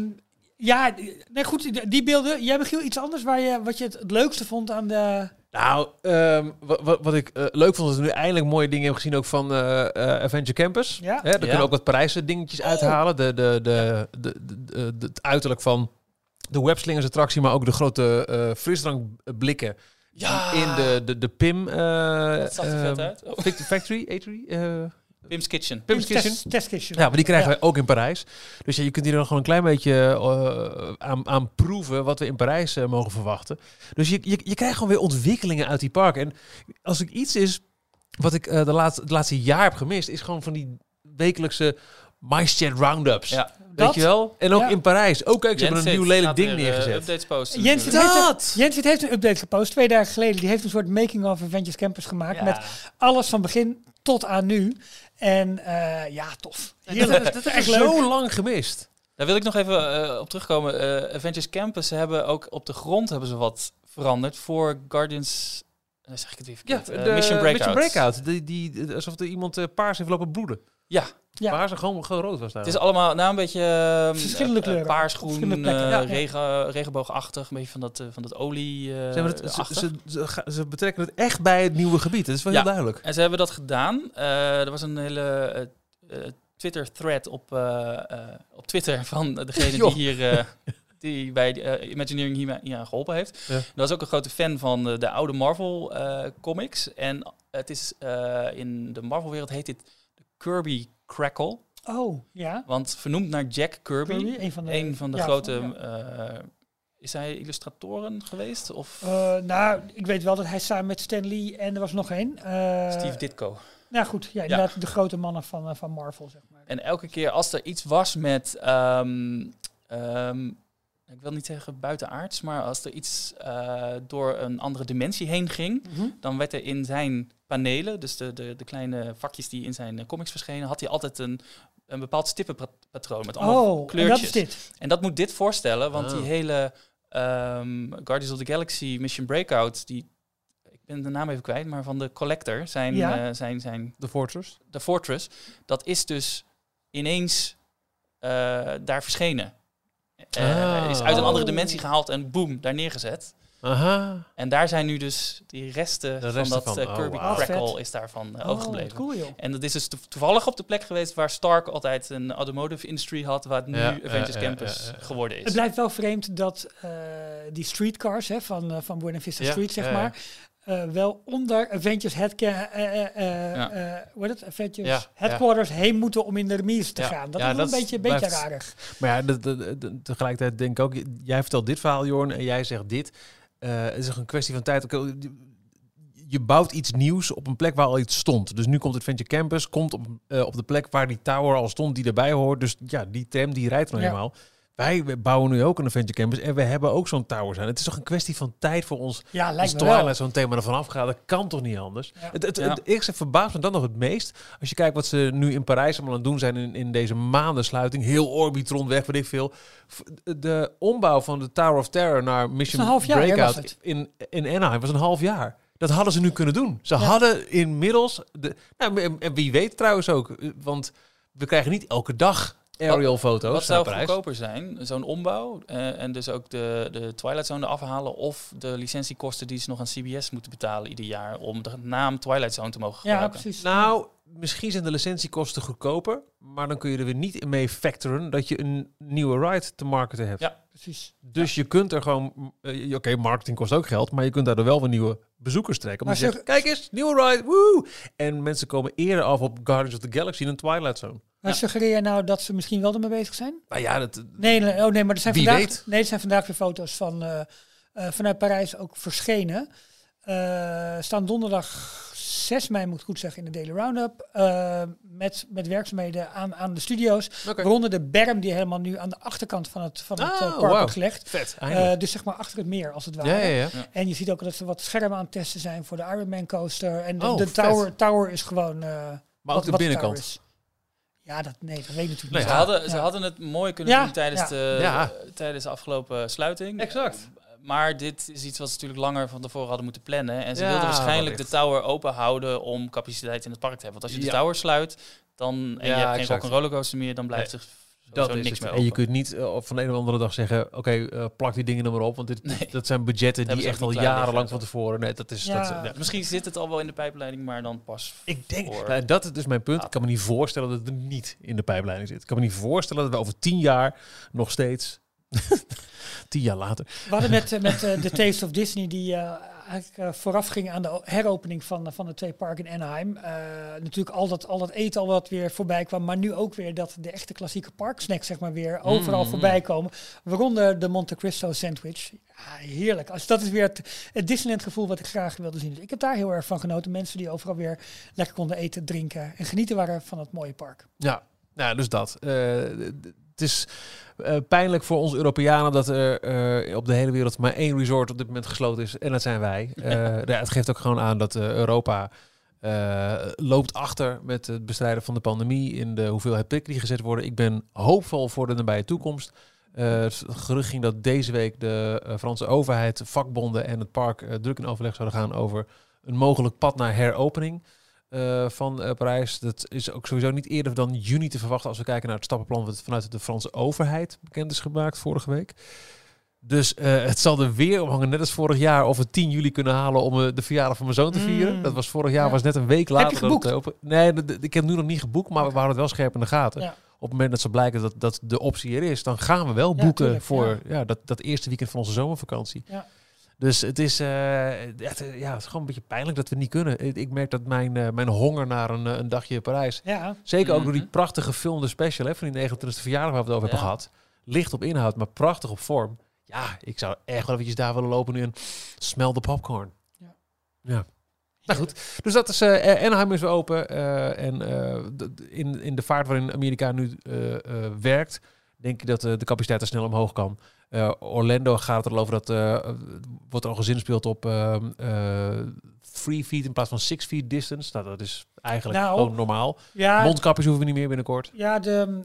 ja, nee, goed, die- die beelden. Jij Michiel, iets anders waar je, wat je het, het leukste vond aan de... Nou, ehm, wat, ik eh, leuk vond, is dat we nu eindelijk mooie dingen hebben gezien ook van eh eh, Adventure Campus. Ja? Hè, daar kunnen ook wat Parijse dingetjes uithalen. De, de, de, de, de, de- de- het uiterlijk van de webslingers attractie, maar ook de grote eh frisdrankblikken Ja. in de, de, de PIM. Dat zag er vet uit. Oh. Fact- Factory, Eatery. Pim's Kitchen. Pim's Kitchen. Test, testkitchen. Ja, maar die krijgen Ja. wij ook in Parijs. Dus ja, je kunt hier dan gewoon een klein beetje eh, aan, aan proeven wat we in Parijs eh, mogen verwachten. Dus je, je, je krijgt gewoon weer ontwikkelingen uit die parken. En als ik iets is wat ik eh, de laatste, het laatste jaar heb gemist, is gewoon van die wekelijkse MyChat roundups. Ja. Weet Dat? je wel? En ook Ja. in Parijs. Ook kijk, ze hebben een nieuw lelijk ding weer, neergezet. updates posten. Jens heeft! Jens heeft een update gepost twee dagen geleden. Die heeft een soort making of Avengers Campus gemaakt. Ja. Met alles van begin tot aan nu. En eh, ja, tof. Dat, Heerlijk. dat, dat Echt is leuk. zo lang gemist. Daar wil ik nog even eh, op terugkomen. Eh Avengers Campus ze hebben ook op de grond hebben ze wat veranderd voor Guardians. eh, zeg ik het weer Ja, de Mission Breakout. Breakout. Die, die, alsof er iemand paars heeft lopen bloeden. Ja, Ja. Paars en gewoon, gewoon rood was daar. het is allemaal nou een beetje ehm, Verschillende eh, kleuren. paars, groen, plekken, eh, ja. regen, regenboogachtig, een beetje van dat, eh, van dat olie. eh, Ze, het, ze, ze, ze, betrekken het echt bij het nieuwe gebied. Dat is wel Ja. heel duidelijk. En ze hebben dat gedaan. Eh, er was een hele eh, eh, Twitter-thread op, eh, eh, op Twitter van degene die hier... eh, die bij eh, Imagineering hier, hier aan geholpen heeft. Ja. Dat was ook een grote fan van de, de oude Marvel eh, comics. En het is eh, in de Marvel-wereld heet dit Kirby Crackle. Oh, ja. Want vernoemd naar Jack Kirby, Kirby, een van de, een van de ja, grote... van- ja. eh, is hij illustratoren geweest? Of Eh, nou, ik weet wel dat hij samen met Stan Lee en er was nog één. eh, Steve Ditko? Nou goed, ja, inderdaad de grote mannen van, van Marvel, zeg maar. En elke keer als er iets was met, ehm, ehm, ik wil niet zeggen buitenaards, maar als er iets eh, door een andere dimensie heen ging, Mhm. dan werd er in zijn panelen, dus de, de, de kleine vakjes die in zijn eh, comics verschenen, had hij altijd een, een bepaald stippenpatroon met allemaal Oh, en kleurtjes. dat is dit. En dat moet dit voorstellen, want die hele ehm, Guardians of the Galaxy Mission Breakout, die, ik ben de naam even kwijt, maar van de Collector, zijn, Ja. eh, zijn, zijn De Fortress. de Fortress, dat is dus ineens eh, daar verschenen. Eh, Ah. Is uit een andere Oh. dimensie gehaald en boom, daar neergezet. Aha. En daar zijn nu dus die resten, De van dat van, eh, oh, Kirby. Crackle is daarvan uh, Oh, overgebleven. cool joh. En dat is dus to- toevallig op de plek geweest waar Stark altijd een automotive industry had, waar het nu Ja, Avengers Campus geworden is. Het blijft wel vreemd dat eh, die streetcars hè, van, eh, van Buena Vista Ja, Street, zeg ja, maar, eh, wel onder Avengers eh, eh, eh, Ja. hoe heet het? Avengers Ja, headquarters heen moeten om in de remise te gaan. Dat ja, is dat een beetje, een beetje rarig. Maar ja, de, de, de- tegelijkertijd denk ik ook, jij vertelt dit verhaal, Jorn, en jij zegt dit. Het is een kwestie van tijd. Je bouwt iets nieuws op een plek waar al iets stond. Dus nu komt het Venture Campus, komt op, op de plek waar die tower al stond, die erbij hoort. Dus ja, die tram die rijdt Ja. eenmaal. Wij bouwen nu ook een Venture Campus en we hebben ook zo'n tower zijn. Het is toch een kwestie van tijd voor ons Ja, als lijkt me wel. Twilight zo'n thema ervan afgaat. Dat kan toch niet anders? Ja. Het, het, Ja. het eerste verbaast me dan nog het meest. Als je kijkt wat ze nu in Parijs allemaal aan het doen zijn in, in deze maandensluiting. Heel Orbitron weg, weet ik veel. De ombouw van de Tower of Terror naar Mission half jaar, Breakout was het? in, in Anaheim was een half jaar. Dat hadden ze nu kunnen doen. Ze Ja. hadden inmiddels... De, nou, en- en wie weet trouwens ook. Want we krijgen niet elke dag aerial foto's Wat zou goedkoper zijn? Zo'n ombouw eh, en dus ook de, de Twilight Zone afhalen of de licentiekosten die ze nog aan CBS moeten betalen ieder jaar om de naam Twilight Zone te mogen Ja, gebruiken. precies. Nou, misschien zijn de licentiekosten goedkoper, maar dan kun je er weer niet mee factoren dat je een nieuwe ride te marketen hebt. Ja. precies. Dus je kunt er gewoon, eh, oké, marketing kost ook geld, maar je kunt daardoor wel weer nieuwe bezoekers trekken. Omdat Maar je zeg- zegt, kijk eens, nieuwe ride, woe! En mensen komen eerder af op Guardians of the Galaxy dan Twilight Zone. Maar Ja. suggereer je nou dat ze misschien wel ermee bezig zijn? Nou ja, dat, Nee, nee, oh nee, maar er zijn, vandaag, weet. nee, er zijn vandaag weer foto's van, eh, eh, vanuit Parijs ook verschenen. Eh, staan donderdag 6 mei, moet ik goed zeggen, in de Daily Roundup. met, met werkzaamheden aan, aan de studio's. Oké. Waaronder de berm die helemaal nu aan de achterkant van het, van het Ah, eh, park wauw. wordt gelegd. vet, dus zeg maar achter het meer, als het ware. ja, ja, ja. En je ziet ook dat ze wat schermen aan het testen zijn voor de Ironman coaster. En de, Oh, de vet. tower, tower is gewoon... Maar ook de binnenkant. Ja, dat, nee, dat weet ik natuurlijk Nee, niet. Ze, Ja. hadden, ze hadden het mooi kunnen Ja, doen tijdens, ja. De, Ja. tijdens de afgelopen sluiting. Exact. Maar dit is iets wat ze natuurlijk langer van tevoren hadden moeten plannen. En ze Ja, wilden waarschijnlijk de tower open houden om capaciteit in het park te hebben. Want als je Ja. de tower sluit dan, en Ja, je hebt geen exact. rock rollercoaster meer, dan blijft er Dat is niks meer En je kunt niet eh, van de een of andere dag zeggen, oké, eh, plak die dingen er maar op. Want dit, Nee. dat zijn budgetten Dat die echt al jarenlang van tevoren. Nee, dat is... Ja. Dat, ja. Misschien zit het al wel in de pijpleiding, maar dan pas Ik denk, voor- nou, dat is dus mijn punt. Ik kan me niet voorstellen dat het er niet in de pijpleiding zit. Ik kan me niet voorstellen dat we over tien jaar nog steeds, tien jaar later, We hadden met, eh, met eh, de Taste of Disney, die eh, eigenlijk eh, vooraf ging aan de heropening van, eh, van de twee parken in Anaheim. Eh, natuurlijk al dat, al dat eten al wat weer voorbij kwam, maar nu ook weer dat de echte klassieke parksnacks zeg maar weer overal Mm. voorbij komen. Waaronder de Monte Cristo sandwich. Ja, heerlijk. Als, dat is weer het, het Disneyland gevoel wat ik graag wilde zien. Dus ik heb daar heel erg van genoten. Mensen die overal weer lekker konden eten, drinken en genieten waren van het mooie park. Ja, nou, dus dat. D- het is eh, pijnlijk voor ons Europeanen dat er eh, op de hele wereld maar één resort op dit moment gesloten is. En dat zijn wij. Ja, het geeft ook gewoon aan dat Europa loopt achter met het bestrijden van de pandemie in de hoeveelheid prikken die gezet worden. Ik ben hoopvol voor de nabije toekomst. Het gerucht ging dat deze week de Franse overheid, vakbonden en het park druk in overleg zouden gaan over een mogelijk pad naar heropening eh, van eh, Parijs. Dat is ook sowieso niet eerder dan juni te verwachten als we kijken naar het stappenplan wat vanuit de Franse overheid bekend is gemaakt vorige week. Dus eh, het zal er weer om hangen, net als vorig jaar, of we 10 juli kunnen halen om de verjaardag van mijn zoon te vieren. Mm. Dat was vorig jaar, Ja. was net een week later. je dat het, geboekt? nee, ik heb nu nog niet geboekt, maar we houden het wel scherp in de gaten. Ja. het moment dat ze blijken dat, dat de optie er is, dan gaan we wel Ja, boeken tuurlijk, voor ja. ja. dat, dat eerste weekend van onze zomervakantie. Ja. Dus het is, eh, ja, het, ja, het is gewoon een beetje pijnlijk dat we niet kunnen. Ik, ik merk dat mijn, eh, mijn honger naar een, eh, een dagje Parijs, Ja, zeker ook door die Mhm. prachtige gefilmde special hè, van die 29e verjaardag waar we het over hebben gehad, licht op inhoud, maar prachtig op vorm. Ja, ik zou echt wel eventjes daar willen lopen nu en smell the popcorn. Ja. ja. Nou goed, dus dat is eh Anaheim is weer open en in, in de vaart waarin Amerika nu werkt, denk ik dat de capaciteit er snel omhoog kan. Eh, Orlando gaat er al over dat eh, wordt er al gezinspeeld op ehm eh three feet in plaats van six feet distance. Nou, dat is eigenlijk Nou, gewoon normaal. ja, Mondkapjes hoeven we niet meer binnenkort. ja de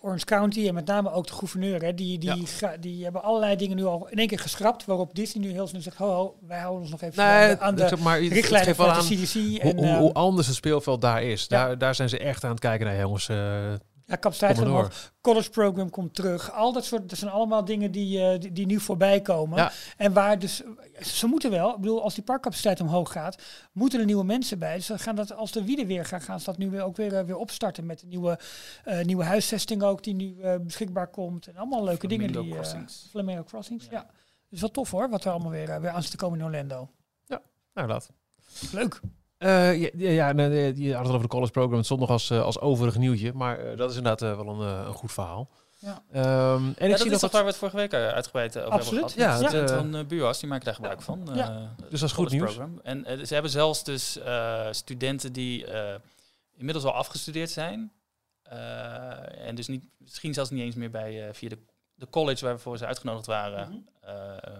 Orange County en met name ook de gouverneur, hè, die, die, Ja. die hebben allerlei dingen nu al in één keer geschrapt, waarop Disney nu heel snel zegt, ho, ho wij houden ons nog even aan de, aan de maar, richtlijnen van de aan CDC. hoe, En, hoe, hoe anders het speelveld daar is. Ja. Daar, daar zijn ze echt aan het kijken naar, jongens. Ja, capaciteit maar omhoog. college program komt terug. Al dat soort, dat zijn allemaal dingen die, eh, die, die nu voorbij komen. Ja. En waar dus, ze moeten wel, ik bedoel, als die parkcapaciteit omhoog gaat, moeten er nieuwe mensen bij. Dus dan gaan dat, als de wielen weer gaan, gaan ze dat nu weer ook weer, eh, weer opstarten met de nieuwe, eh, nieuwe huisvesting ook, die nu eh, beschikbaar komt. En allemaal leuke dingen. Flamingo Die, eh, Crossings. Flamingo Crossings, ja. Ja. Dus wel tof hoor, wat er allemaal weer, weer aan zit te komen in Orlando. nou, dat. Leuk. Eh, ja, ja, ja je had het over de college program. Het stond nog als, eh, als overig nieuwtje. Maar eh, dat is inderdaad wel een, een goed verhaal. Ja. Ehm, en Ja, ik dat zie is nog toch dat... waar we het vorige week uitgebreid over Absoluut. hebben gehad. Ja, Ja, het, van uh, Buurwas, die maken daar gebruik van. Ja. Dus dat is goed nieuws. program. En ze hebben zelfs dus eh, studenten die eh, inmiddels al afgestudeerd zijn. eh, en dus niet, misschien zelfs niet eens meer bij, eh, via de, de college waarvoor ze uitgenodigd waren, Mhm. eh, eh,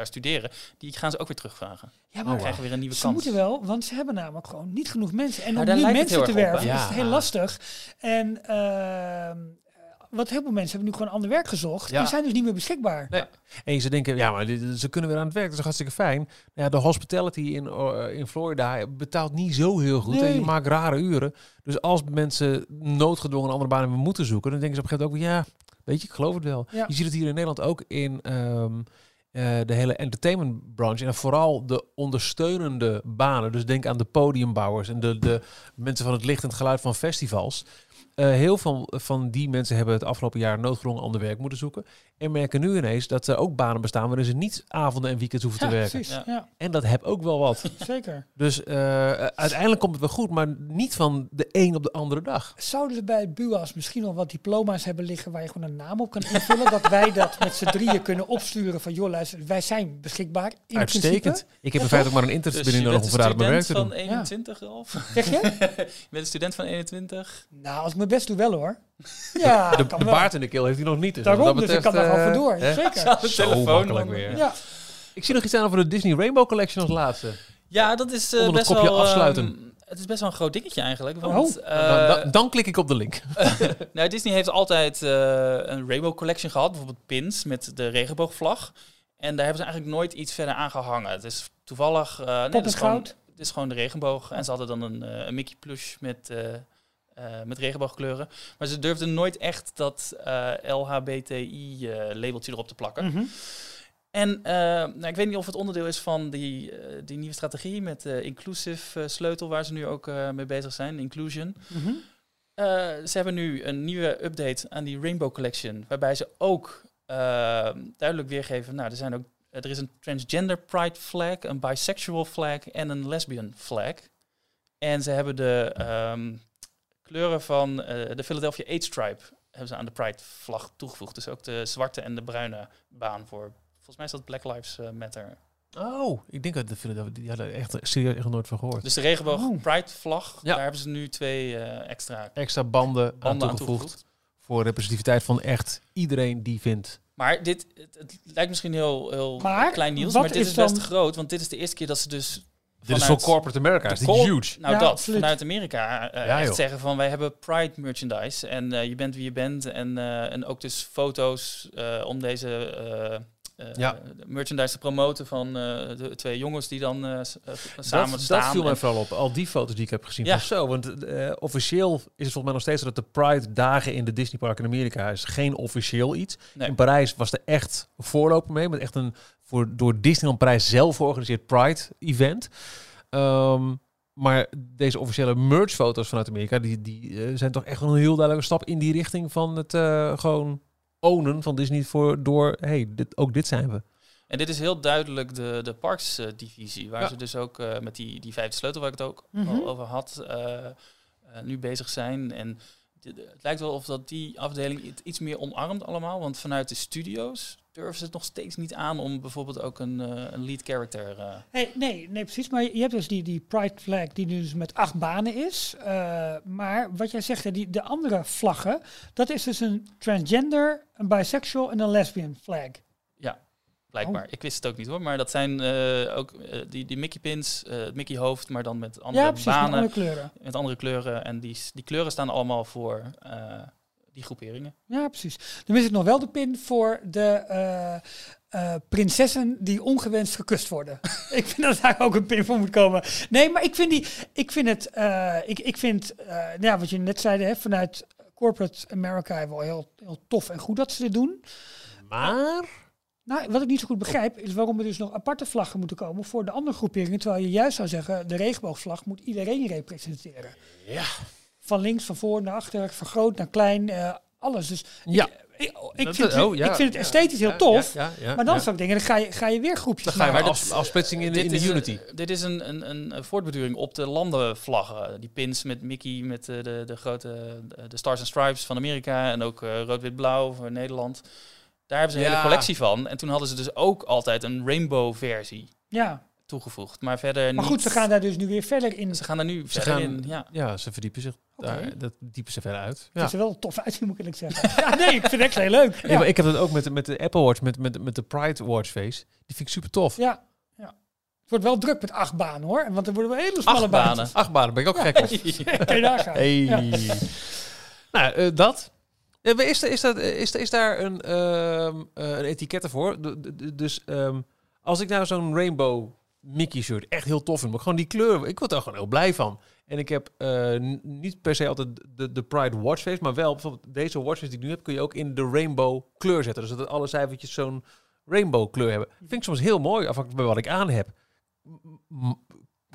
daar studeren. Die gaan ze ook weer terugvragen. Ja, Oh, maar krijgen we weer een nieuwe Ze kans. moeten wel, want ze hebben namelijk gewoon niet genoeg mensen. En Maar om nu mensen te werven is het heel lastig. En ehm, wat heel veel mensen hebben nu gewoon ander werk gezocht. Ja. En zijn dus niet meer beschikbaar. Nee. En ze denken, ja, maar dit- ze kunnen weer aan het werk. Dat is hartstikke fijn. Ja, de hospitality in, eh, in Florida betaalt niet zo heel goed. En je maakt rare uren. Dus als mensen noodgedwongen een andere baan hebben moeten zoeken, dan denken ze op een gegeven moment ook, ja, weet je, ik geloof het wel. Ja. Je ziet het hier in Nederland ook in ehm, eh, de hele entertainment branche. En vooral de ondersteunende banen. Dus denk aan de podiumbouwers en de, de mensen van het licht en het geluid van festivals. Eh, heel veel van die mensen hebben het afgelopen jaar noodgedwongen ander werk moeten zoeken. En merken nu ineens dat er ook banen bestaan waarin ze niet avonden en weekends hoeven Ja, te werken. precies. Ja. En dat heb ook wel wat. zeker. dus eh, uiteindelijk komt het wel goed, maar niet van de een op de andere dag. Zouden ze bij het BUAS misschien nog wat diploma's hebben liggen waar je gewoon een naam op kan invullen? dat wij dat met z'n drieën kunnen opsturen van joh, luister, wij zijn beschikbaar. In Uitstekend. Principe. Ik heb in feite ook maar een internetverbinding je nodig om bent daar een mijn werk te student doen. van 21, Rolf? Zeg je? je bent een student van 21. Nou, als ik mijn best doe wel hoor. Ja, De, de baard in de keel heeft hij nog niet. Dus Daarom, dat dus ik kan daar gewoon eh, voor door. hè? Zeker. de Zo telefoon weer. Ja. Ik zie nog iets aan over de Disney Rainbow Collection als laatste. Ja, dat is eh, best kopje wel... afsluiten. ehm, het is best wel een groot dingetje eigenlijk. Want, Oh. eh, dan, dan, dan klik ik op de link. nou, Disney heeft altijd eh, een Rainbow Collection gehad. Bijvoorbeeld pins met de regenboogvlag. En daar hebben ze eigenlijk nooit iets verder aan gehangen. Het is toevallig... eh nee, het is gewoon, goud. het is gewoon de regenboog. En ze hadden dan een, eh, een Mickey plush met... eh, eh, met regenboogkleuren. Maar ze durfden nooit echt dat eh, LHBTI-labeltje erop te plakken. Mhm. En eh, nou, ik weet niet of het onderdeel is van die, eh, die nieuwe strategie met de inclusive eh, sleutel, waar ze nu ook eh, mee bezig zijn, inclusion. Mhm. Eh, ze hebben nu een nieuwe update aan die Rainbow Collection, waarbij ze ook eh, duidelijk weergeven, nou, er, zijn ook, er is een transgender pride flag, een bisexual flag en een lesbian flag. En ze hebben de ehm, kleuren van eh, de Philadelphia AIDS Stripe hebben ze aan de pride vlag toegevoegd. Dus ook de zwarte en de bruine baan voor, volgens mij is dat Black Lives eh, Matter. Oh, ik denk dat de, die hadden echt serieus echt nooit van gehoord. Dus de regenboog Oh. pride vlag, Ja. daar hebben ze nu twee eh, extra Extra banden, aan banden aan toegevoegd. toegevoegd. Voor representativiteit van echt iedereen die vindt. Maar dit, het, het lijkt misschien heel, heel Maar klein nieuws, maar dit is is best dan- groot, want dit is de eerste keer dat ze dus Dit is Vanuit voor corporate America, is huge. Nou, Ja, dat absoluut. vanuit Amerika eh, Ja, echt zeggen van wij hebben Pride merchandise en eh, je bent wie je bent en, eh, en ook dus foto's eh, om deze Ja. merchandise te promoten van eh, de twee jongens die dan eh, eh, samen dat, staan. dat viel mij vooral op. Al die foto's die ik heb gezien. Ja. Van zo, want eh, officieel is het volgens mij nog steeds dat de Pride dagen in de Disney Park in Amerika is geen officieel iets. Nee. In Parijs was er echt voorloper mee, met echt een voor, door Disneyland Parijs zelf georganiseerd Pride event. Ehm, maar deze officiële merch-foto's vanuit Amerika, die, die eh, zijn toch echt wel een heel duidelijke stap in die richting van het eh, gewoon ownen van Disney voor door, hey, dit, ook dit zijn we. En dit is heel duidelijk de, de Parks-divisie, waar Ja. ze dus ook eh, met die, die vijfde sleutel waar ik het ook Mhm. al over had, eh, eh, nu bezig zijn. En het lijkt wel of dat die afdeling het iets meer omarmt allemaal, want vanuit de studio's durven ze het nog steeds niet aan om bijvoorbeeld ook een, eh, een lead character... eh, Hey, nee, nee, precies. Maar je hebt dus die, die Pride flag die nu dus met acht banen is. Eh, maar wat jij zegt, die, de andere vlaggen, dat is dus een transgender, een bisexual en een lesbian flag. Blijkbaar. Oh. Ik wist het ook niet hoor. Maar dat zijn eh, ook eh, die, die Mickey pins, eh, het Mickey hoofd, maar dan met andere ja, precies, met banen, andere kleuren. met andere kleuren. En die, die kleuren staan allemaal voor eh, die groeperingen. Ja, precies. Dan mis ik nog wel de pin voor de eh, eh, prinsessen die ongewenst gekust worden. ik vind dat daar ook een pin voor moet komen. Nee, maar ik vind, die, ik vind het, eh, ik, ik vind, eh, nou ja, wat je net zei, hè, vanuit corporate America wel heel, heel tof en goed dat ze dit doen. Maar Nou, wat ik niet zo goed begrijp, is waarom er dus nog aparte vlaggen moeten komen voor de andere groeperingen. Terwijl je juist zou zeggen, de regenboogvlag moet iedereen representeren. Ja. Van links, van voor naar achter, van groot naar klein, eh, alles. Dus ja, ik, ik, Dat- vind, het- oh, ja, ik vind het ja, esthetisch heel ja, tof. ja, ja, maar dan ja. zou ik denken, dan ga je, ga je weer groepjes Dan ga je maken. maar af, afsplitsing in de, in de Unity. Een, dit is een, een, een voortbeduring op de landenvlaggen. Die pins met Mickey, met eh, de, de grote de, de Stars and Stripes van Amerika en ook eh, rood-wit-blauw voor Nederland. Daar hebben ze een Ja. hele collectie van. En toen hadden ze dus ook altijd een rainbow-versie Ja, toegevoegd. Maar verder maar niet. goed, ze gaan daar dus nu weer verder in. Ze gaan er nu Ze verder gaan- in. Ja. Ja, ze verdiepen zich daar. Dat diepen ze verder uit. Het Ja. is er wel tof uitzien, moet ik eerlijk zeggen. ja, nee, ik vind het echt heel leuk. Ja, Ja, maar ik heb dat ook met, de- met de Apple Watch, met, met, met de Pride Watch face. Die vind ik super tof. ja, ja. Het wordt wel druk met acht banen hoor. Want er worden wel hele smalle Acht banen. banen. Acht banen ben ik ook gek op. Je daar gaan. Hey. Ja. Nou, eh, dat. Eh, Is, er- is, dat, is, er- is daar een, ehm eh, een etiket voor? Dus ehm, als ik nou zo'n rainbow Mickey shirt echt heel tof vind, maar gewoon die kleur, ik word er gewoon heel blij van. En ik heb eh, niet per se altijd de, de Pride watchface, maar wel bijvoorbeeld deze watchface die ik nu heb, kun je ook in de rainbow kleur zetten. Dus dat alle cijfertjes zo'n rainbow kleur hebben. Vind ik soms heel mooi, afhankelijk bij wat ik aan heb. M-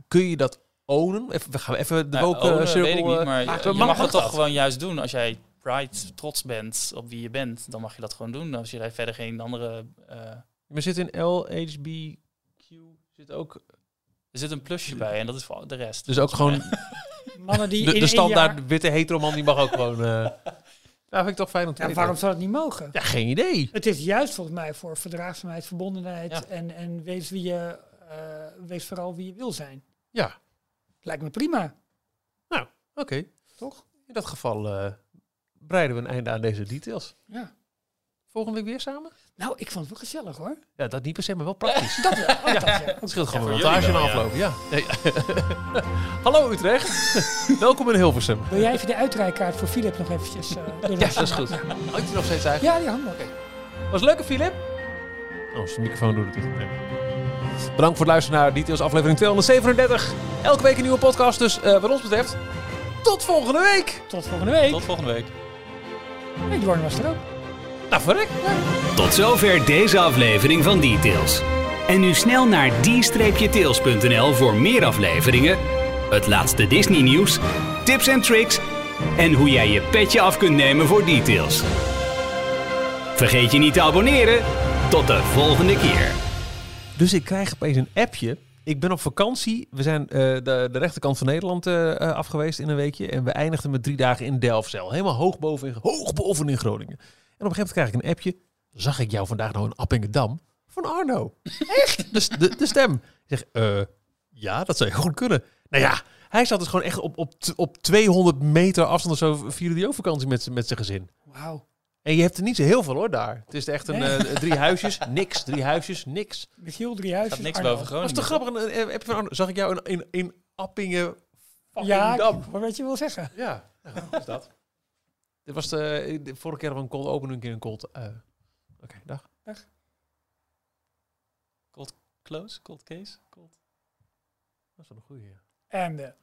kun je dat ownen? Even, we gaan even de Nou, woke ownen weet ik niet, maar je, je mag- mag het toch gewoon juist doen. Als jij Pride trots bent op wie je bent, dan mag je dat gewoon doen. Als je daar verder geen andere... eh, Maar zit in LHBQ zit ook er zit een plusje bij en dat is voor de rest. dus ook gewoon Mannen die de, in de standaard jaar- witte hetero man die mag ook gewoon. eh ja, vind ik toch fijn om te Ja, waarom zou dat niet mogen? Ja, geen idee. Het is juist volgens mij voor verdraagzaamheid, verbondenheid Ja. en, en wees, wie je, eh, wees vooral wie je wil zijn. Ja, Lijkt me prima, oké. toch? In dat geval eh breiden we een einde aan deze details. Ja. Volgende week weer samen? Nou, ik vond het wel gezellig hoor. Ja, dat niet per se, maar wel praktisch. Dat wel. Oh, dat, ja. Het scheelt gewoon een montage na wel, ja. Ja. Nee. Hallo Utrecht. Welkom in Hilversum. Wil jij even de uitrijkaart voor Philip nog eventjes... eh, Ja, dat is goed. Hangt hij nog steeds eigenlijk? Ja, die handen. Was het leuk, hè, Filip? Oh, zijn microfoon doet het niet. Nee. Bedankt voor het luisteren naar Details aflevering 237. Elke week een nieuwe podcast, dus eh, wat ons betreft, tot volgende week. Tot volgende week. Tot volgende week. Dwarn was er ook. Nou, verrek. Tot zover deze aflevering van Details. En nu snel naar d-tails.nl voor meer afleveringen, het laatste Disney nieuws, tips en tricks en hoe jij je petje af kunt nemen voor Details. Vergeet je niet te abonneren. Tot de volgende keer. Dus ik krijg opeens een appje. Ik ben op vakantie. We zijn eh, de, de rechterkant van Nederland eh eh, af geweest in een weekje. En we eindigden met drie dagen in Delfzijl. Helemaal hoog boven in, hoog boven in Groningen. En op een gegeven moment krijg ik een appje. Zag ik jou vandaag nou in Appingedam? Van Arno. Echt? De, de stem. Ik zeg, ja, dat zou je goed kunnen. Nou ja, hij zat dus gewoon echt op, op, op 200 meter afstand of zo. Vierde die ook vakantie met, met zijn gezin. Wauw. En je hebt er niet zo heel veel hoor daar. Het is echt een Nee. eh, drie huisjes, niks. Drie huisjes, niks. Michiel Driehuis. Gaat niks Arno. boven Dat is Groningen. toch grappig? Arno. Zag ik jou in, in, in Appingen fucking Ja, Dam. wat je wil zeggen. Ja, nou, is dat? Dit was de, de vorige keer van een cold open, een keer een cold... eh, Oké, dag. Close? Cold case? Cold. Dat is wel een goeie. ja. En de...